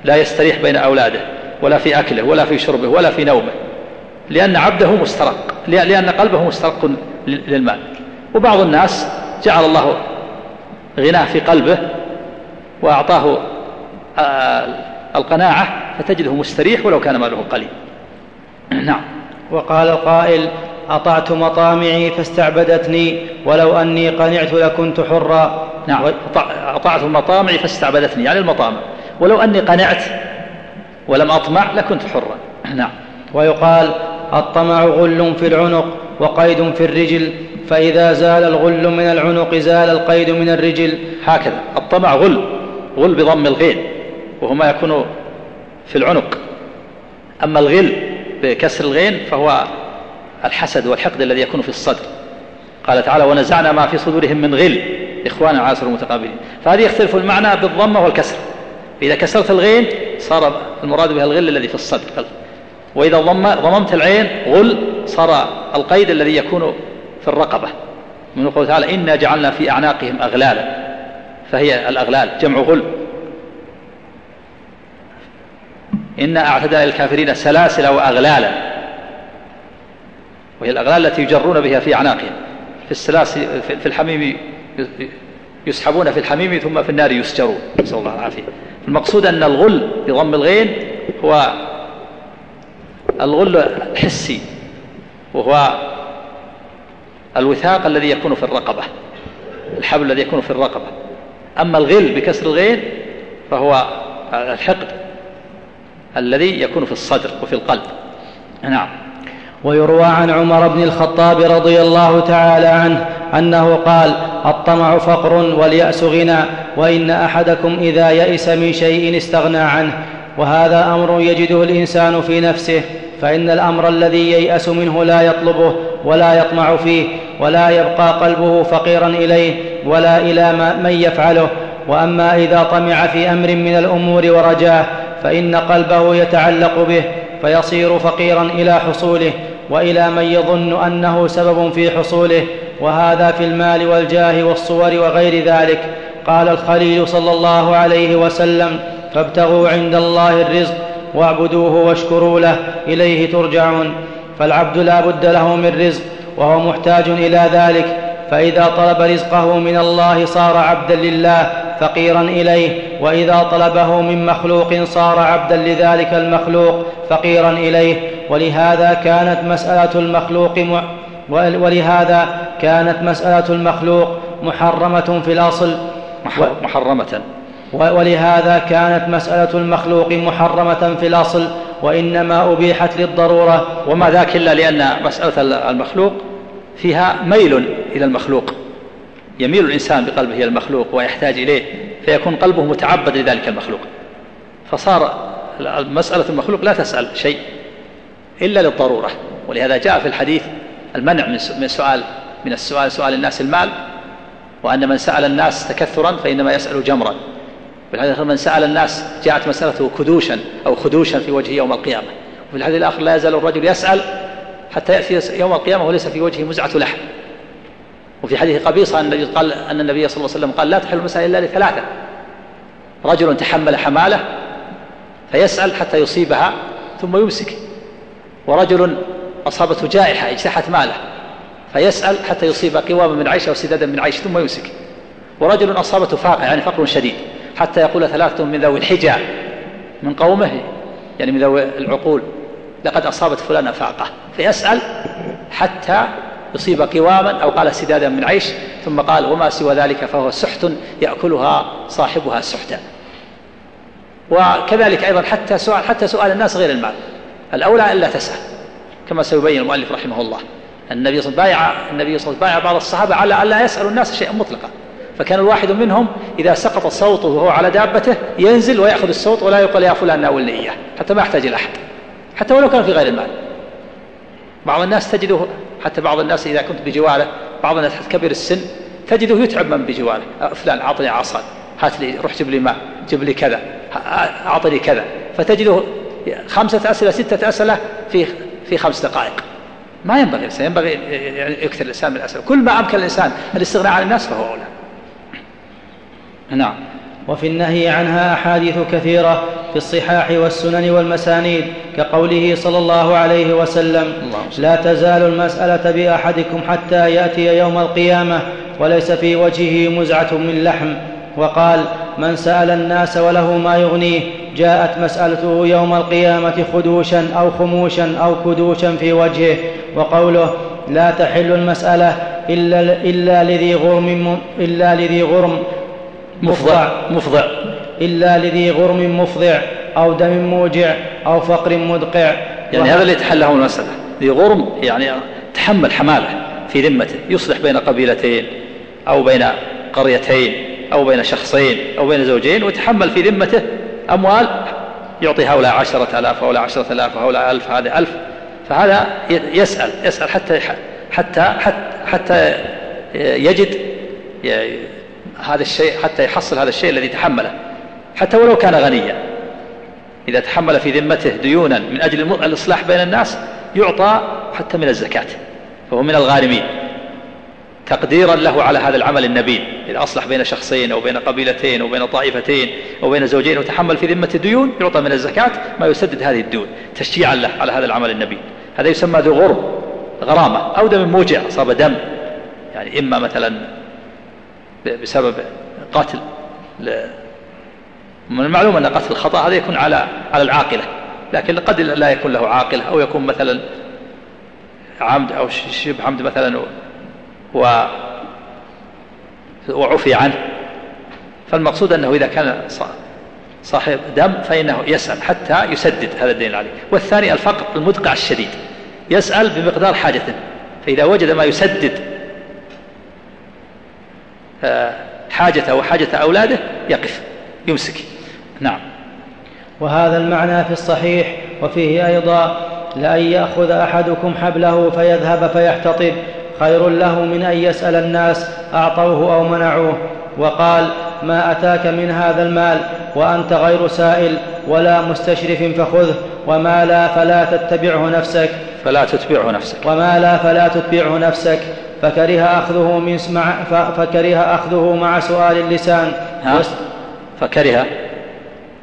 لا يستريح بين أولاده ولا في أكله ولا في شربه ولا في نومه. لأن عبده مسترق لأن قلبه مسترق للمال. وبعض الناس جعل الله غناه في قلبه وأعطاه القناعة فتجده مستريح ولو كان ماله قليل. نعم. وقال القائل أطعت مطامعي فاستعبدتني ولو أني قنعت لكنت حرا. نعم. أطعت مطامعي فاستعبدتني يعني المطامع. ولو أني قنعت ولم أطمع لكنت حرا. نعم. ويقال الطمع غل في العنق وقيد في الرجل فإذا زال الغل من العنق زال القيد من الرجل. هكذا. الطمع غل غل بضم الغين وهو ما يكون في العنق. أما الغل بكسر الغين فهو الحسد والحقد الذي يكون في الصدر. قال تعالى ونزعنا ما في صدورهم من غل. إخوانا عاسر متقابلين فهذه يختلف المعنى بالضمة والكسر. إذا كسرت الغين صار المراد بها الغل الذي في الصدر. وإذا ضم ضممت العين غل صار القيد الذي يكون في الرقبة. من قوله تعالى إنا جعلنا في أعناقهم أغلالا. فهي الأغلال جمع غل. إنا أعتدنا للكافرين سلاسل وأغلالا. وهي الأغلال التي يجرون بها في أعناقهم في السلاسل في الحميم يسحبون في الحميم ثم في النار يسجرون. نسأل الله العافية. المقصود أن الغل بضم الغين هو الغل الحسي وهو الوثاق الذي يكون في الرقبة الحبل الذي يكون في الرقبة. أما الغل بكسر الغين فهو الحقد الذي يكون في الصدر وفي القلب. نعم. ويروى عن عمر بن الخطاب رضي الله تعالى عنه أنه قال الطمع فقر واليأس غنى وإن أحدكم إذا يئس من شيء استغنى عنه وهذا أمر يجده الإنسان في نفسه فإن الأمر الذي ييأس منه لا يطلبه ولا يطمع فيه ولا يبقى قلبه فقيرا إليه ولا إلى من يفعله. وأما إذا طمع في أمر من الأمور ورجاه فإن قلبه يتعلق به فيصير فقيرا إلى حصوله. وإلى من يظن أنه سبب في حصوله وهذا في المال والجاه والصور وغير ذلك. قال الخليل صلى الله عليه وسلم فابتغوا عند الله الرزق واعبدوه واشكروا له إليه ترجعون. فالعبد لا بد له من رزق وهو محتاج إلى ذلك. فإذا طلب رزقه من الله صار عبدا لله فقيرا إليه. وإذا طلبه من مخلوق صار عبدا لذلك المخلوق فقيرا إليه. ولهذا كانت مسألة المخلوق م... ولهذا كانت مسألة المخلوق محرمة في الأصل. محرمة. ولهذا كانت مسألة المخلوق محرمة في الأصل وإنما أبيحت للضرورة. وما ذاك إلا لأن مسألة المخلوق فيها ميل إلى المخلوق. يميل الإنسان بقلبه إلى المخلوق ويحتاج إليه فيكون قلبه متعبد لذلك المخلوق. فصار مسألة المخلوق لا تسأل شيء. إلا للضرورة. ولهذا جاء في الحديث المنع من سؤال من السؤال سؤال الناس المال وأن من سأل الناس تكثرا فإنما يسأل جمرا. بالحديث من سأل الناس جاءت مسألته كدوشا أو خدوشا في وجهه يوم القيامة. وفي الحديث الآخر لا يزال الرجل يسأل حتى يأتي يوم القيامة وليس في وجهه مزعة لحم. وفي حديث قبيصة أن النبي قال أن النبي صلى الله عليه وسلم قال لا تحل المسألة إلا لثلاثة. رجل تحمل حمالة فيسأل حتى يصيبها ثم يمسك. ورجل أصابته جائحة اجتاحت ماله فيسأل حتى يصيب قواما من عيش أو سدادا من عيش ثم يمسك. ورجل أصابته فاقة يعني فقر شديد حتى يقول ثلاثة من ذوي الحجى من قومه يعني من ذوي العقول لقد أصابت فلانة فاقة. فيسأل حتى يصيب قواما أو قال سدادا من عيش ثم قال وما سوى ذلك فهو سحت يأكلها صاحبها سحتا. وكذلك أيضا حتى سؤال حتى سؤال الناس غير المال. الأولى ألا تسأل كما سيبين المؤلف رحمه الله. النبي صلى الله عليه وسلم بايع النبي صلى الله عليه وسلم بايع بعض الصحابة على ألا يسأل الناس شيئا مطلقا. فكان الواحد منهم إذا سقط صوته وهو على دابته ينزل ويأخذ الصوت ولا يقول يا فلان ناولني إياه حتى ما يحتاج إلى أحد. حتى ولو كان في غير المال. بعض الناس تجده حتى بعض الناس إذا كنت بجواره بعض الناس كبير السن تجده يتعب من بجواره. فلان أعطني عصا هات لي روح جيب لي ماء جيب لي كذا أعطني كذا. فتجده خمسة أسئلة ستة أسئلة في في خمس دقائق. ما ينبغي الإنسان ينبغي يعني يكثر الإنسان من الأسئلة. كل ما أمكن الإنسان الاستغناء عن الناس فهو أولى. نعم. وفي النهي عنها أحاديث كثيرة في الصحاح والسنن والمسانيد كقوله صلى الله عليه وسلم لا تزال المسألة بأحدكم حتى يأتي يوم القيامة وليس في وجهه مزعة من لحم. وقال من سأل الناس وله ما يغنيه جاءت مسألته يوم القيامة خدوشا أو خموشا أو كدوشا في وجهه وقوله لا تحل المسألة إلا, إلا لذي غرم إلا لذي غرم مفضع مفضع. إلا لذي غرم مفضع أو دم موجع أو فقر مدقع. يعني هذا اللي يتحل المسألة ذي غرم يعني تحمل حمالة في ذمته يصلح بين قبيلتين أو بين قريتين. أو بين شخصين أو بين زوجين وتحمل في ذمته أموال يعطي هؤلاء عشرة آلاف هؤلاء عشرة آلاف هؤلاء ألف هذا ألف فهذا يسأل يسأل حتى حتى حتى, حتى يجد هذا الشيء حتى يحصل هذا الشيء الذي تحمله حتى ولو كان غنيا. إذا تحمل في ذمته ديونا من أجل الإصلاح بين الناس يعطى حتى من الزكاة فهو من الغارمين. تقديرا له على هذا العمل النبيل. إذا أصلح بين شخصين أو بين قبيلتين أو بين طائفتين أو بين زوجين وتحمل في ذمة ديون يعطى من الزكاة ما يسدد هذه الديون. تشجيعا له على هذا العمل النبيل. هذا يسمى ذو غرم غرامة أو دم موجع أصاب دم. يعني إما مثلا بسبب قتل. من المعلوم أن قتل الخطأ هذا يكون على على العاقلة. لكن قد لا يكون له عاقلة أو يكون مثلا عمد أو شبه عمد مثلا و وعفي عنه. فالمقصود أنه إذا كان صاحب دم فإنه يسأل حتى يسدد هذا الدين عليه. والثاني الفقر المدقع الشديد. يسأل بمقدار حاجته فإذا وجد ما يسدد حاجته وحاجة أولاده يقف يمسك. نعم. وهذا المعنى في الصحيح وفيه أيضا لأن يأخذ أحدكم حبله فيذهب فيحتطب. خير له من أن يسأل الناس أعطوه أو منعوه. وقال ما أتاك من هذا المال وأنت غير سائل ولا مستشرف فخذه وما لا فلا تتبعه نفسك. فلا تتبعه نفسك. وما لا فلا تتبعه نفسك. فكره أخذه من مع فكره أخذه مع سؤال اللسان. فكره.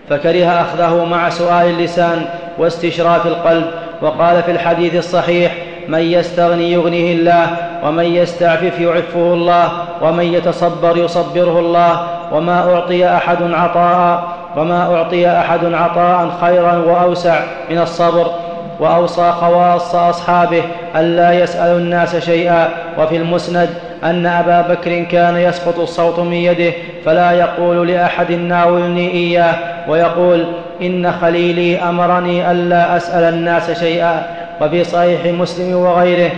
فكره أخذه مع سؤال اللسان واستشراف القلب. وقال في الحديث الصحيح من يستغني يغنيه الله ومن يستعفف يعفه الله ومن يتصبر يصبره الله. وما أعطي أحد عطاء وما أعطي أحد عطاء خيرا وأوسع من الصبر. وأوصى خواص أصحابه ألا يسألوا الناس شيئا. وفي المسند أن أبا بكر كان يسقط الصوت من يده فلا يقول لأحد ناولني إياه ويقول إن خليلي أمرني ألا أسأل الناس شيئا. وفي صحيح مسلم وغيره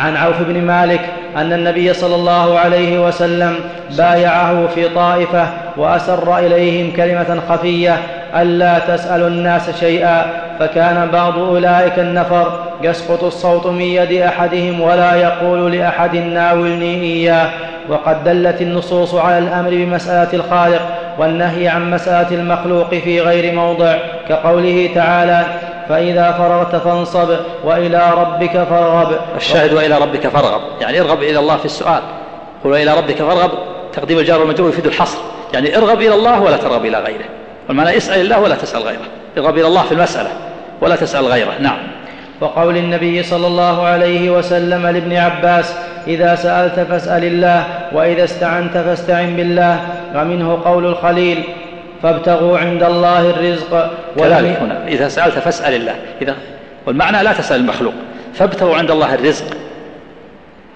عن عوف بن مالك أن النبي صلى الله عليه وسلم بايعه في طائفة وأسر إليهم كلمة خفية ألا تسألوا الناس شيئا. فكان بعض أولئك النفر يسقط الصوت من يد أحدهم ولا يقول لأحد ناولني إياه. وقد دلت النصوص على الأمر بمسألة الخالق والنهي عن مسألة المخلوق في غير موضع كقوله تعالى فإذا فرغت فانصب وإلى ربك فارغب. الشاهد وإلى ربك فارغب. يعني ارغب إلى الله في السؤال. قل وإلى ربك فارغب. تقديم الجار والمجرور يفيد الحصر. يعني ارغب إلى الله ولا ترغب إلى غيره. والمعنى اسأل الله ولا تسأل غيره. ارغب إلى الله في المسألة ولا تسأل غيره. نعم. وقول النبي صلى الله عليه وسلم لابن عباس إذا سألت فاسأل الله وإذا استعنت فاستعن بالله. ومنه قول الخليل فابتغوا عند الله الرزق كذلك هنا. إذا سألت فاسأل الله. إذا والمعنى لا تسأل المخلوق. فابتغوا عند الله الرزق.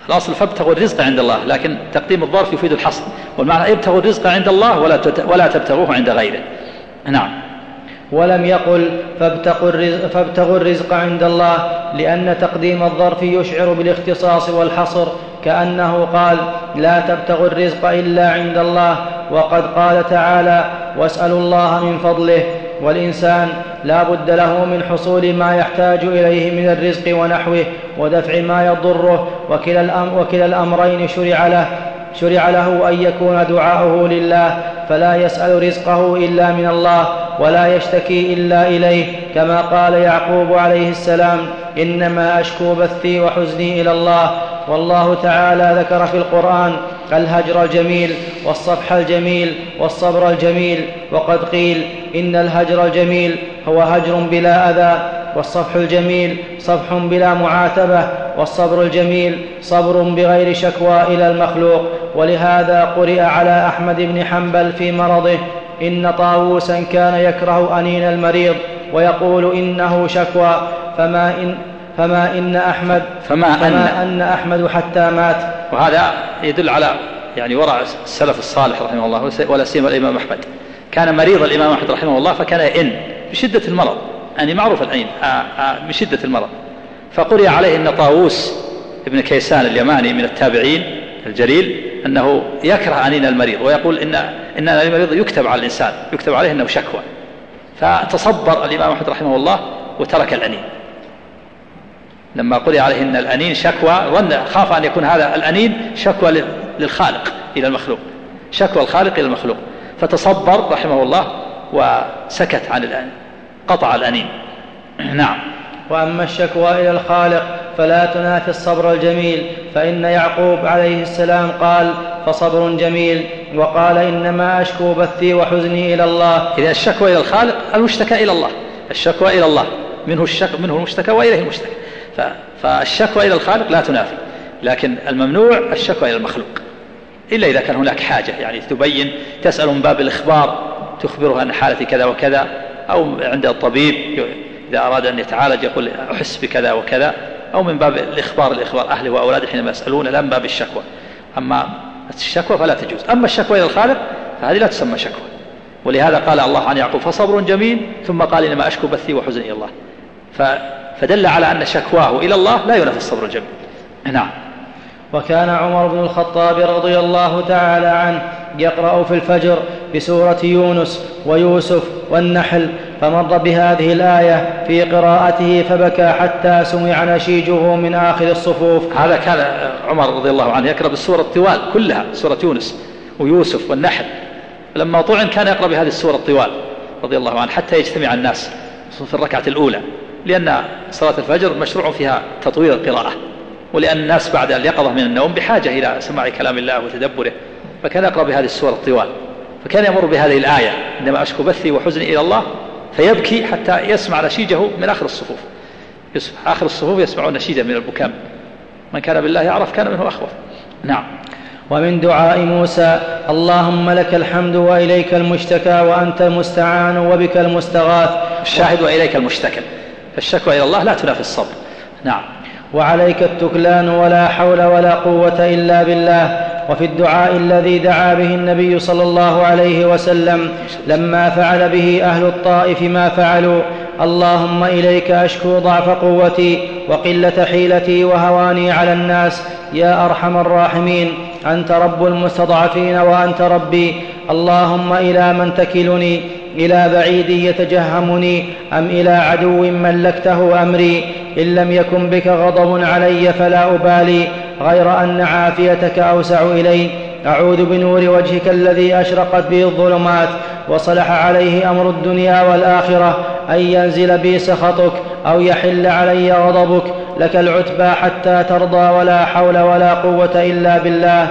الأصل فابتغوا الرزق عند الله لكن تقديم الظرف يفيد الحصر. والمعنى ابتغوا الرزق عند الله ولا ولا تبتغوه عند غيره. نعم. ولم يقل فابتغوا الرزق, فابتغوا الرزق عند الله لأن تقديم الظرف يشعر بالاختصاص والحصر. كأنه قال لا تبتغوا الرزق إلا عند الله وقد قال تعالى واسألوا الله من فضله والإنسان لا بد له من حصول ما يحتاج إليه من الرزق ونحوه ودفع ما يضره وكلا, الأم وكلا الأمرين شرع له شرع له أن يكون دعاؤه لله فلا يسأل رزقه إلا من الله ولا يشتكي إلا إليه كما قال يعقوب عليه السلام إنما أشكو بثي وحزني إلى الله والله تعالى ذكر في القرآن الهجر الجميل والصفح الجميل والصبر الجميل وقد قيل إن الهجر الجميل هو هجر بلا أذى والصفح الجميل صفح بلا معاتبة والصبر الجميل صبر بغير شكوى إلى المخلوق ولهذا قرئ على أحمد بن حنبل في مرضه إن طاووسا كان يكره أنين المريض ويقول إنه شكوى فما إن فما إن أحمد فما, فما أن, أن أحمد حتى مات وهذا يدل على يعني ورع السلف الصالح رحمه الله ولا سيما الإمام أحمد. كان مريض الإمام أحمد رحمه الله فكان إن بشدة المرض يعني معروف العين بشدة المرض. فقرئ عليه أن طاووس ابن كيسان اليماني من التابعين الجليل أنه يكره أنين المريض ويقول إن إن المريض يكتب على الإنسان يكتب عليه أنه شكوى. فتصبر الإمام أحمد رحمه الله وترك الأنين. لما قرئ عليه أن الأنين شكوى ظن خاف أن يكون هذا الأنين شكوى للخالق إلى المخلوق. شكوى الخالق إلى المخلوق. فتصبر رحمه الله وسكت عن الأنين قطع الأنين. نعم. وأما الشكوى إلى الخالق فلا تنافي الصبر الجميل فإن يعقوب عليه السلام قال فصبر جميل. وقال إنما أشكو بثي وحزني إلى الله. إذا الشكوى إلى الخالق المشتكى إلى الله. الشكوى إلى الله. منه الشك منه المشتكى وإليه المشتكى. فالشكوى إلى الخالق لا تنافي لكن الممنوع الشكوى إلى المخلوق إلا إذا كان هناك حاجة يعني تبين تسأل من باب الإخبار تخبره عن حالتي كذا وكذا أو عند الطبيب إذا أراد أن يتعالج يقول أحس بكذا وكذا أو من باب الإخبار لإخبار أهله وأولاده حينما يسألون لا من باب الشكوى. أما الشكوى فلا تجوز. أما الشكوى إلى الخالق فهذه لا تسمى شكوى. ولهذا قال الله عن يعقوب فصبر جميل ثم قال إنما أشكو بثي وحزني إلى الله. فدل على أن شكواه إلى الله لا ينافي الصبر الجميل نعم. وكان عمر بن الخطاب رضي الله تعالى عنه يقرأ في الفجر بسورة يونس ويوسف والنحل فمر بهذه الآية في قراءته فبكى حتى سمع نشيجه من آخر الصفوف. هذا كان عمر رضي الله عنه يقرأ بالسورة الطوال كلها سورة يونس ويوسف والنحل. لما طعن كان يقرأ بهذه السورة الطوال رضي الله عنه حتى يجتمع الناس في الركعة الأولى. لأن صلاة الفجر مشروع فيها تطوير القراءة ولأن الناس بعد اليقظة من النوم بحاجة إلى سماع كلام الله وتدبره فكان يقرأ بهذه السور الطوال فكان يمر بهذه الآية عندما أشكو بثي وحزني إلى الله فيبكي حتى يسمع نشيجه من آخر الصفوف. آخر الصفوف يسمع نشيجا من البكاء من كان بالله يعرف كان منه أخوف نعم. ومن دعاء موسى اللهم لك الحمد وإليك المشتكى وأنت المستعان وبك المستغاث. الشاهد وإليك المشتكى. فالشكوى إلى الله لا تنافي الصبر. نعم. وعليك التكلان ولا حول ولا قوة إلا بالله. وفي الدعاء الذي دعا به النبي صلى الله عليه وسلم لما فعل به أهل الطائف ما فعلوا. اللهم إليك أشكو ضعف قوتي وقلة حيلتي وهواني على الناس. يا أرحم الراحمين. أنت رب المستضعفين وأنت ربي. اللهم إلى من تكلني. إلى بعيد يتجهمني أم إلى عدو ملكته أمري إن لم يكن بك غضب علي فلا أبالي غير أن عافيتك أوسع إلي. أعوذ بنور وجهك الذي أشرقت به الظلمات وصلح عليه أمر الدنيا والآخرة. أن ينزل بي سخطك أو يحل علي غضبك. لك العتبى حتى ترضى ولا حول ولا قوة إلا بالله.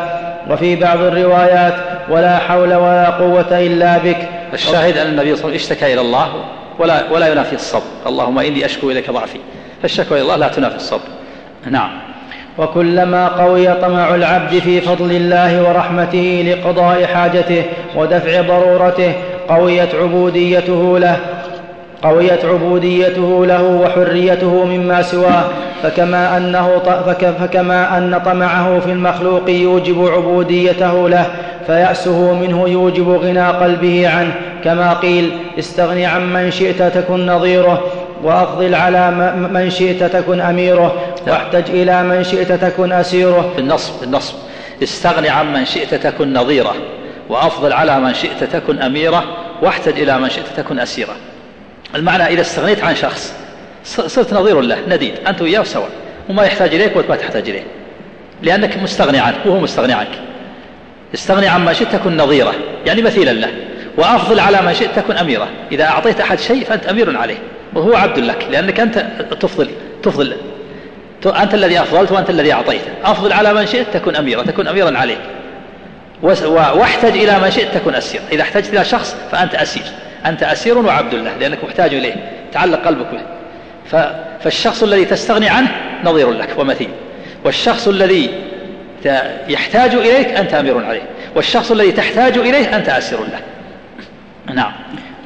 وفي بعض الروايات ولا حول ولا قوة إلا بك. الشاهد أن النبي صلى الله عليه وسلم اشتكى إلى الله ولا ولا ينافي الصبر. اللهم إني أشكو إليك ضعفي. فالشكوى إلى الله لا تنافي الصبر. نعم. وكلما قوي طمع العبد في فضل الله ورحمته لقضاء حاجته ودفع ضرورته قويت عبوديته له قويت عبوديته له وحريته مما سواه فكما أنه فكما أن طمعه في المخلوق يوجب عبوديته له فيأسه منه يوجب غنى قلبه عنه. كما قيل استغن عن من شئت تكن نظيره وأفضل على من شئت تكن أميره واحتج إلى من شئت تكن أسيره. بالنصب بالنصب استغن عن من شئت تكن نظيره وأفضل على من شئت تكن أميره واحتج إلى من شئت تكن أسيره. المعنى إذا استغنيت عن شخص صرت نظير له نديد أنت وياه سواء وما يحتاج إليك وما تحتاج إليه لأنك مستغني عنه وهو مستغني عنك. استغني عما شئت تكن نظيره يعني مثيلا له وأفضل على ما شئت تكن أميرة إذا أعطيت أحد شيء فأنت أمير عليه وهو عبد لك لأنك أنت تفضل تفضل أنت الذي أفضلت وأنت الذي أعطيت. أفضل على من شئت تكن أميرة تكن أميرا عليه واحتج إلى ما شئت تكن أسير إذا احتجت إلى شخص فأنت أسير. أنت أسير وعبد له لأنك محتاج إليه تعلق قلبك به. فالشخص الذي تستغني عنه نظير لك ومثيل والشخص الذي يحتاج إليك أنت أمير عليه. والشخص الذي تحتاج إليه أنت أسير له. نعم.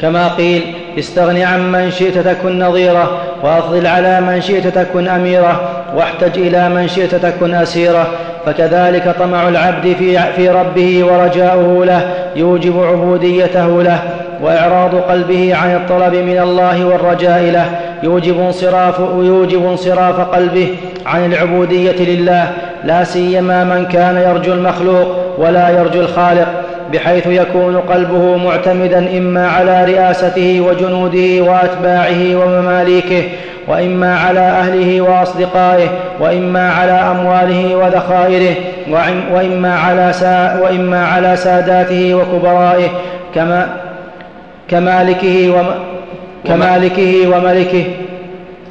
كما قيل استغن عن من شئت تكن نظيره وأفضل على من شئت تكن اميره واحتج إلى من شئت تكن اسيره فكذلك طمع العبد في, في ربه ورجاؤه له يوجب عبوديته له. وإعراض قلبه عن الطلب من الله والرجاء له. يوجب انصراف يوجب انصراف قلبه عن العبودية لله. لا سيما من كان يرجو المخلوق ولا يرجو الخالق بحيث يكون قلبه معتمدا إما على رئاسته وجنوده وأتباعه ومماليكه وإما على أهله وأصدقائه وإما على أمواله وذخائره وإما على, سا وإما على ساداته وكبرائه كما كمالكه وم كمالكه وملكه.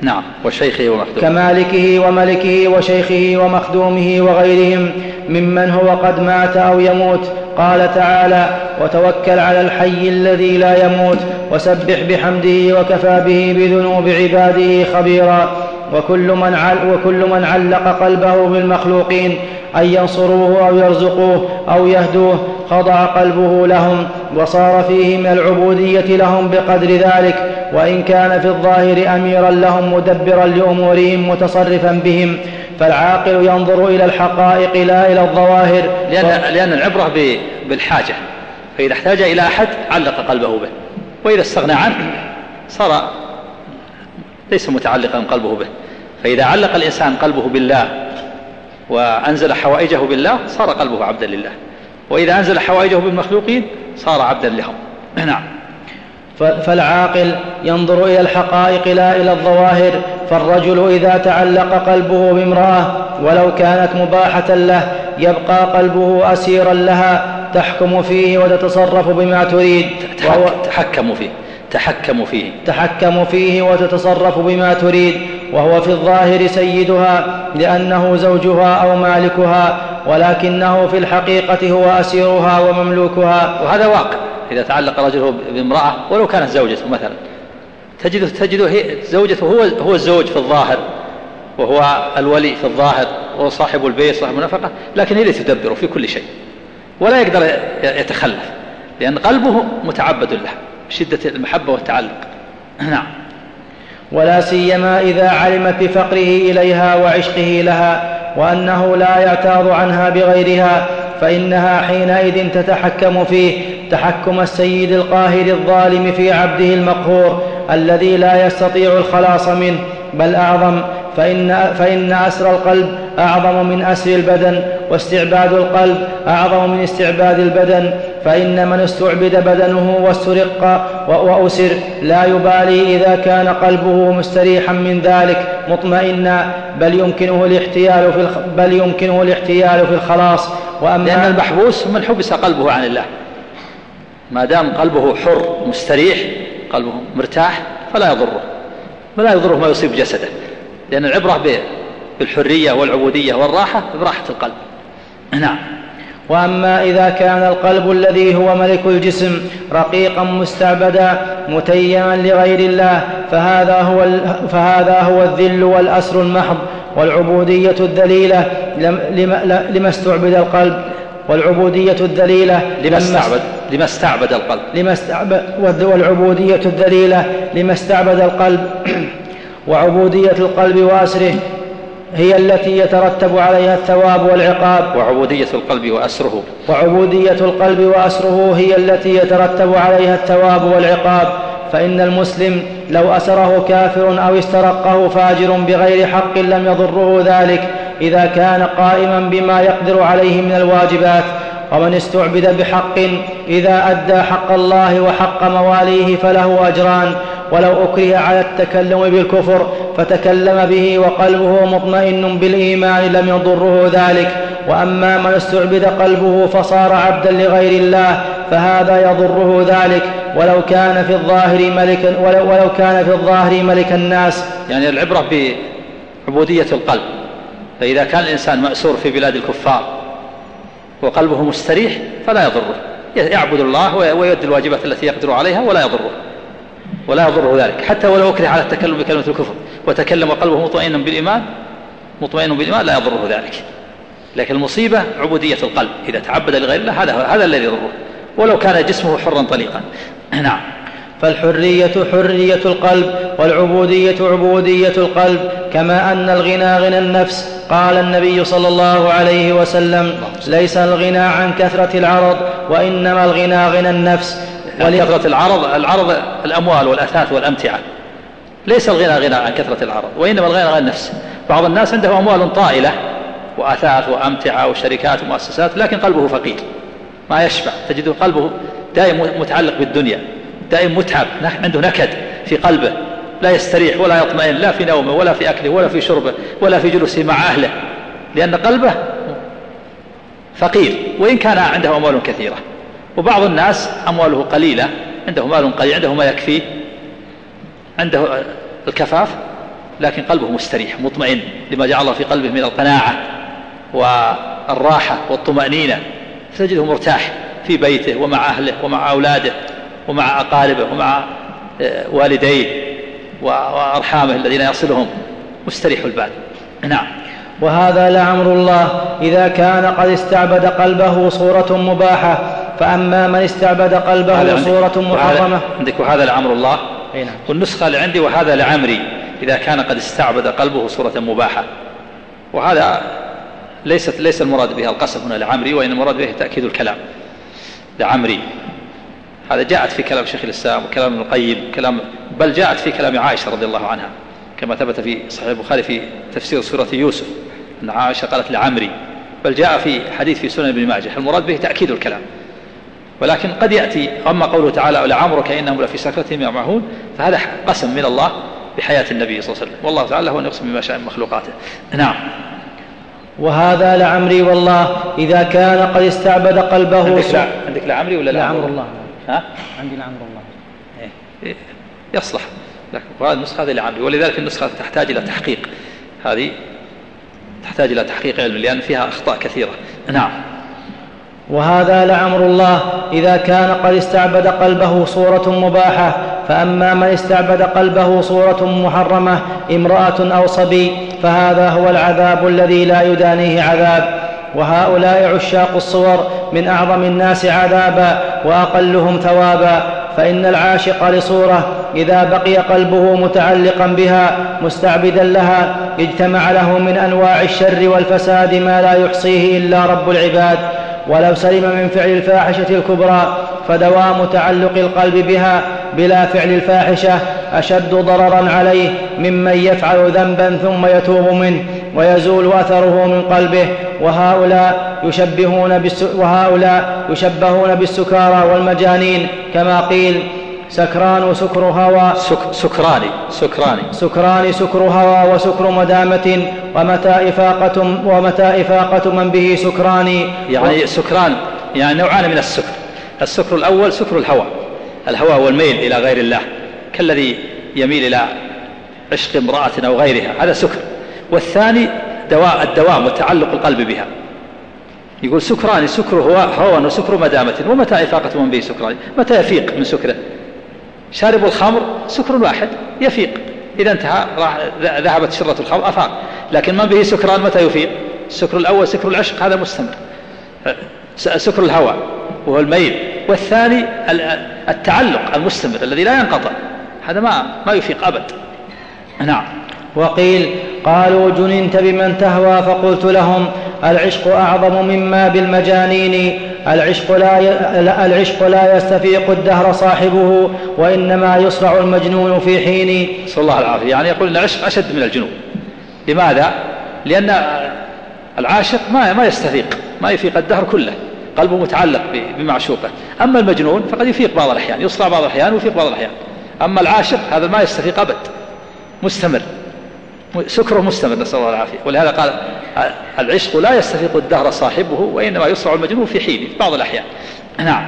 نعم وشيخه ومخدومه. كمالكه وملكه وشيخه ومخدومه وغيرهم ممن هو قد مات أو يموت. قال تعالى وتوكل على الحي الذي لا يموت وسبح بحمده وكفى به بذنوب عباده خبيرا. وكل من, عل وكل من علق قلبه بالمخلوقين أن ينصروه أو يرزقوه أو يهدوه خضع قلبه لهم وصار فيه من العبودية لهم بقدر ذلك وإن كان في الظاهر أميرا لهم مدبرا لأمورهم متصرفا بهم فالعاقل ينظر إلى الحقائق لا إلى الظواهر. لأن, لأن العبرة بالحاجة فإذا احتاج إلى أحد علق قلبه به وإذا استغنى عنه صار ليس متعلقا قلبه به. فإذا علق الإنسان قلبه بالله وأنزل حوائجه بالله صار قلبه عبدا لله. وإذا أنزل حوائجه بالمخلوقين صار عبدا لهم نعم. فالعاقل ينظر إلى الحقائق لا إلى الظواهر. فالرجل إذا تعلق قلبه بامرأة ولو كانت مباحة له يبقى قلبه أسيرا لها تحكم فيه وتتصرف بما تريد. تحكم فيه. تحكم فيه. تحكم فيه وتتصرف بما تريد وهو في الظاهر سيدها لأنه زوجها أو مالكها ولكنه في الحقيقة هو أسيرها ومملوكها. وهذا واقع. إذا تعلق رجل بامرأة ولو كانت زوجته مثلا تجده تجده هي زوجته هو هو الزوج في الظاهر وهو الولي في الظاهر وهو صاحب البيت صاحب النفقة لكن هي اللي تدبره في كل شيء ولا يقدر يتخلف لأن قلبه متعبد له. شدة المحبة والتعلق. نعم. ولا سيما إذا علمت بفقره إليها وعشقه لها وأنه لا يعتاض عنها بغيرها فإنها حينئذ تتحكم فيه تحكم السيد القاهر الظالم في عبده المقهور الذي لا يستطيع الخلاص منه بل أعظم فإن, فإن أسر القلب أعظم من أسر البدن واستعباد القلب أعظم من استعباد البدن. فإن من استعبد بدنه واسترق وأسر لا يبالي إذا كان قلبه مستريحا من ذلك مطمئنا. بل يمكنه الاحتيال في. بل يمكنه الاحتيال في الخلاص. وأما لأن المحبوس من حبس قلبه عن الله. ما دام قلبه حر مستريح قلبه مرتاح فلا يضره. ولا يضره ما يصيب جسده. لأن العبرة بالحرية والعبودية والراحة براحة القلب. نعم. وأما إذا كان القلب الذي هو ملك الجسم رقيقا مستعبدا متيما لغير الله فهذا هو فهذا هو الذل والأسر المحض والعبودية الذليلة لما, لما استعبد القلب والعبودية الذليلة لما استعبد لما استعبد القلب. لما استعبد والعبودية الذليلة لما استعبد القلب. وعبودية القلب وأسره هي التي يترتب عليها الثواب والعقاب. وعبودية القلب وأسره. وعبودية القلب وأسره هي التي يترتب عليها الثواب والعقاب. فإن المسلم لو أسره كافر أو استرقه فاجر بغير حق لم يضره ذلك إذا كان قائما بما يقدر عليه من الواجبات. ومن استعبد بحق إذا أدى حق الله وحق مواليه فله أجران. ولو أكره على التكلم بالكفر فتكلم به وقلبه مطمئن بالإيمان لم يضره ذلك. وأما من استعبد قلبه فصار عبدا لغير الله فهذا يضره ذلك. ولو كان في الظاهر ملكا ولو, ولو كان في الظاهر ملك الناس. يعني العبرة بعبودية القلب. فإذا كان الإنسان مأسور في بلاد الكفار وقلبه مستريح فلا يضره. يعبد الله ويؤدي الواجبات التي يقدر عليها ولا يضره. ولا يضره ذلك. حتى ولو أكره على التكلم بكلمة الكفر وتكلم قلبه مطمئنا بالإيمان مطمئن بالإيمان لا يضره ذلك. لكن المصيبة عبودية القلب. إذا تعبد لغير الله هذا هذا الذي يضره. ولو كان جسمه حرا طليقا. نعم. فالحرية حرية القلب والعبودية عبودية القلب. كما أن الغنى غنى النفس. قال النبي صلى الله عليه وسلم ليس الغنى عن كثرة العرض وإنما الغنى غنى النفس. يعني كثرة العرض العرض الأموال والأثاث والأمتعة. ليس الغنى غنى عن كثرة العرض وإنما الغنى غنى النفس. بعض الناس عنده أموال طائلة وأثاث وأمتعة وشركات ومؤسسات لكن قلبه فقير. ما يشبع. تجد قلبه دائم متعلق بالدنيا دائم متعب. عنده نكد في قلبه. لا يستريح ولا يطمئن لا في نومه ولا في أكله ولا في شربه ولا في جلوسه مع أهله لأن قلبه فقير. وإن كان عنده أموال كثيرة. وبعض الناس أمواله قليلة عنده مال قليل عنده ما يكفيه عنده الكفاف لكن قلبه مستريح مطمئن لما جعل الله في قلبه من القناعة والراحة والطمأنينة. تجده مرتاح في بيته ومع أهله ومع أولاده ومع أقاربه ومع آه، والديه وأرحامه الذين يصلهم. مستريح البال. نعم. وهذا لعمر الله. إذا كان قد استعبد قلبه صورة مباحة فأما من استعبد قلبه صورة محرمة عندك وهذا لعمر الله. نعم. والنسخة اللي عندي وهذا لعمري إذا كان قد استعبد قلبه صورة مباحة. وهذا ليست ليس المراد بها القسم هنا لعمري وإن المراد به تأكيد الكلام. لعمري. هذا جاءت في كلام شيخ الإسلام وكلام ابن القيم كلام بل جاءت في كلام عائشة رضي الله عنها كما ثبت في صحيح البخاري في تفسير سورة يوسف أن عائشة قالت لعمري. بل جاء في حديث في سنن ابن ماجه. المراد به تأكيد الكلام. ولكن قد يأتي أما قوله تعالى لعمرك إنهم لفي سكرتهم يعمهون فهذا قسم من الله بحياة النبي صلى الله عليه وسلم. والله تعالى هو أن يقسم بما شاء من مخلوقاته. نعم. وهذا لعمري والله إذا كان قد استعبد قلبه عندك, لا عندك لعمري ولا لعمر الله. ها؟ عندي لعمر الله. إيه؟ يصلح. لكن وهذه النسخة هذه لعامي ولذلك النسخة تحتاج إلى تحقيق. هذه تحتاج إلى تحقيق علم لأن فيها أخطاء كثيرة. نعم. وهذا لعمر الله إذا كان قد استعبد قلبه صورة مباحة فأما من استعبد قلبه صورة محرمة امرأة أو صبي فهذا هو العذاب الذي لا يدانيه عذاب. وهؤلاء عشاق الصور من أعظم الناس عذابا وأقلهم ثوابا فإن العاشق لصورة إذا بقي قلبه متعلقا بها مستعبدا لها اجتمع له من أنواع الشر والفساد ما لا يحصيه إلا رب العباد. ولو سلم من فعل الفاحشة الكبرى فدوام تعلق القلب بها بلا فعل الفاحشة أشد ضررا عليه ممن يفعل ذنبا ثم يتوب منه ويزول أثره من قلبه وهؤلاء يشبهون وهؤلاء يشبهون بالسكارى والمجانين كما قيل سكران سكر هوى. سك سكراني سكراني. سكران سكر هوى وسكر مدامة ومتى إفاقة ومتى إفاقة من به سكران يعني و... سكران يعني نوعان من السكر. السكر الأول سكر الهوى. الهوى والميل إلى غير الله كالذي يميل إلى عشق امرأة أو غيرها. هذا سكر. والثاني دواء المدام وتعلق القلب بها. يقول سكران سكر هوى وسكر مدامة. ومتى إفاقة من به سكران متى يفيق من سكره؟ شارب الخمر سكر واحد يفيق. إذا انتهى راح ذهبت سكرة الخمر أفاق. لكن من به سكران متى يفيق؟ السكر الأول سكر العشق هذا مستمر. سكر الهوى وهو الميل. والثاني التعلق المستمر الذي لا ينقطع. هذا ما ما يفيق أبد. نعم. وقيل قالوا جننت بمن تهوى فقلت لهم العشق أعظم مما بالمجانين العشق لا, العشق لا يستفيق الدهر صاحبه وإنما يصرع المجنون في حين. نسأل الله العافية. يعني يقول أن العشق أشد من الجنون. لماذا؟ لأن العاشق ما ما يستفيق ما يفيق الدهر كله. قلبه متعلق بمعشوقه. أما المجنون فقد يفيق بعض الأحيان يصرع بعض الأحيان ويفيق بعض الأحيان. أما العاشق هذا ما يستفيق أبد مستمر. سكره مستمر نسأل الله العافية. ولهذا قال العشق لا يستفيق الدهر صاحبه وإنما يصرع المجنون في حينه في بعض الأحيان. نعم.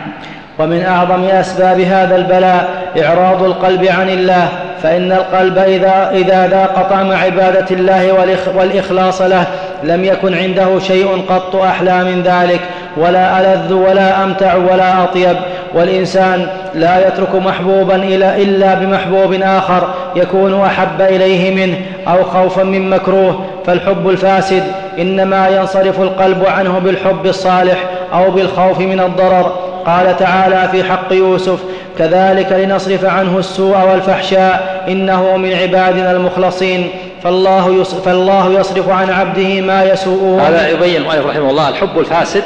ومن أعظم أسباب هذا البلاء إعراض القلب عن الله فإن القلب إذا, إذا ذاق طعم عبادة الله والإخلاص له لم يكن عنده شيء قط أحلى من ذلك ولا ألذ ولا أمتع ولا أطيب. والإنسان لا يترك محبوبا إلا بمحبوب آخر يكون أحب إليه منه أو خوفا من مكروه. فالحب الفاسد إنما ينصرف القلب عنه بالحب الصالح أو بالخوف من الضرر. قال تعالى في حق يوسف كذلك لنصرف عنه السوء والفحشاء إنه من عبادنا المخلصين. فالله فالله يصرف عن عبده ما يسوءه. هذا يبين المؤلف رحمه الله. الحب الفاسد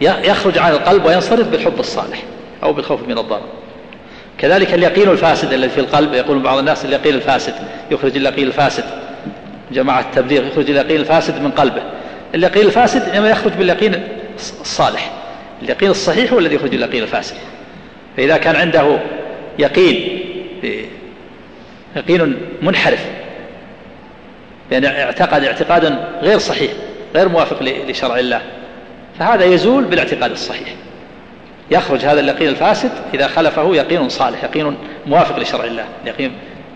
يخرج عن القلب وينصرف بالحب الصالح. أو بالخوف من الضرر. كذلك اليقين الفاسد الذي في القلب يقول بعض الناس اليقين الفاسد يخرج اليقين الفاسد. جماعة التبليغ يخرج اليقين الفاسد من قلبه. اليقين الفاسد إنما يخرج باليقين الصالح. اليقين الصحيح هو الذي يخرج اليقين الفاسد. فإذا كان عنده يقين يقين منحرف يعني اعتقد اعتقادا غير صحيح غير موافق لشرع الله فهذا يزول بالاعتقاد الصحيح. يخرج هذا اليقين الفاسد إذا خلفه يقين صالح يقين موافق لشرع الله يقين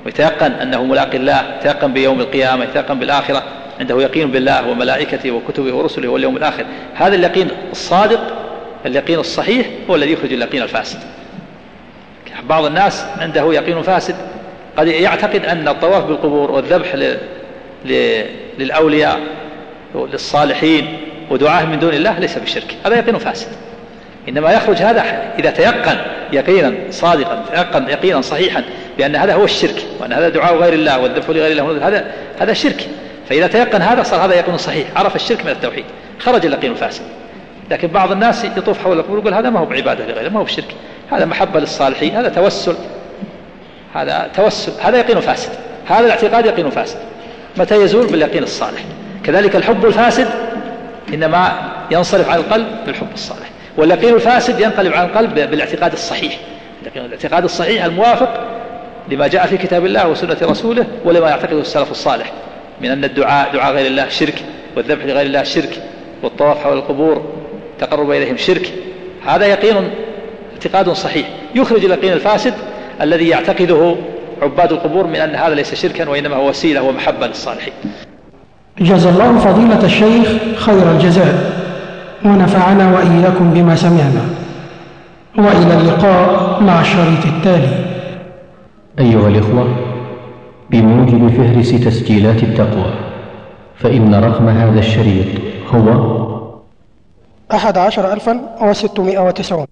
ويتيقن أنه ملاقي الله يتيقن بيوم القيامة يتيقن بالآخرة عنده يقين بالله وملائكته وكتبه ورسله واليوم الآخر. هذا اليقين الصادق اليقين الصحيح هو الذي يخرج اليقين الفاسد. بعض الناس عنده يقين فاسد قد يعتقد أن الطواف بالقبور والذبح للأولياء للصالحين ودعاء من دون الله ليس بشرك. هذا يقين فاسد. إنما يخرج هذا إذا تيقن يقينا صادقا تيقن يقينا صحيحا بأن هذا هو الشرك وأن هذا دعاء غير الله والذبح لغير الله هذا هذا شرك. فإذا تيقن هذا صار هذا يقين صحيح عرف الشرك من التوحيد خرج اليقين الفاسد. لكن بعض الناس يطوف حول القبور يقول هذا ما هو بعبادة لغيره ما هو بشرك. هذا محبة للصالحين هذا توسل هذا توسل هذا يقين فاسد هذا الاعتقاد يقين فاسد. متى يزول باليقين الصالح؟ كذلك الحب الفاسد إنما ينصرف عن القلب بالحب الصالح. واليقين الفاسد ينقلب عن القلب بالاعتقاد الصحيح. الاعتقاد الصحيح الموافق لما جاء في كتاب الله وسنة رسوله ولما يعتقده السلف الصالح من أن الدعاء دعاء غير الله شرك والذبح لغير الله شرك والطواف حول القبور تقرب إليهم شرك. هذا يقين اعتقاد صحيح. يخرج اليقين الفاسد الذي يعتقده عباد القبور من أن هذا ليس شركا وإنما هو وسيلة ومحبة للصالحين. جزا الله فضيلة الشيخ خير الجزاء. ونفعنا وإياكم بما سمعنا. وإلى اللقاء مع الشريط التالي. أيها الإخوة بموجب فهرس تسجيلات التقوى فإن رقم هذا الشريط هو أحد عشر ألفا وستمائة وتسعون.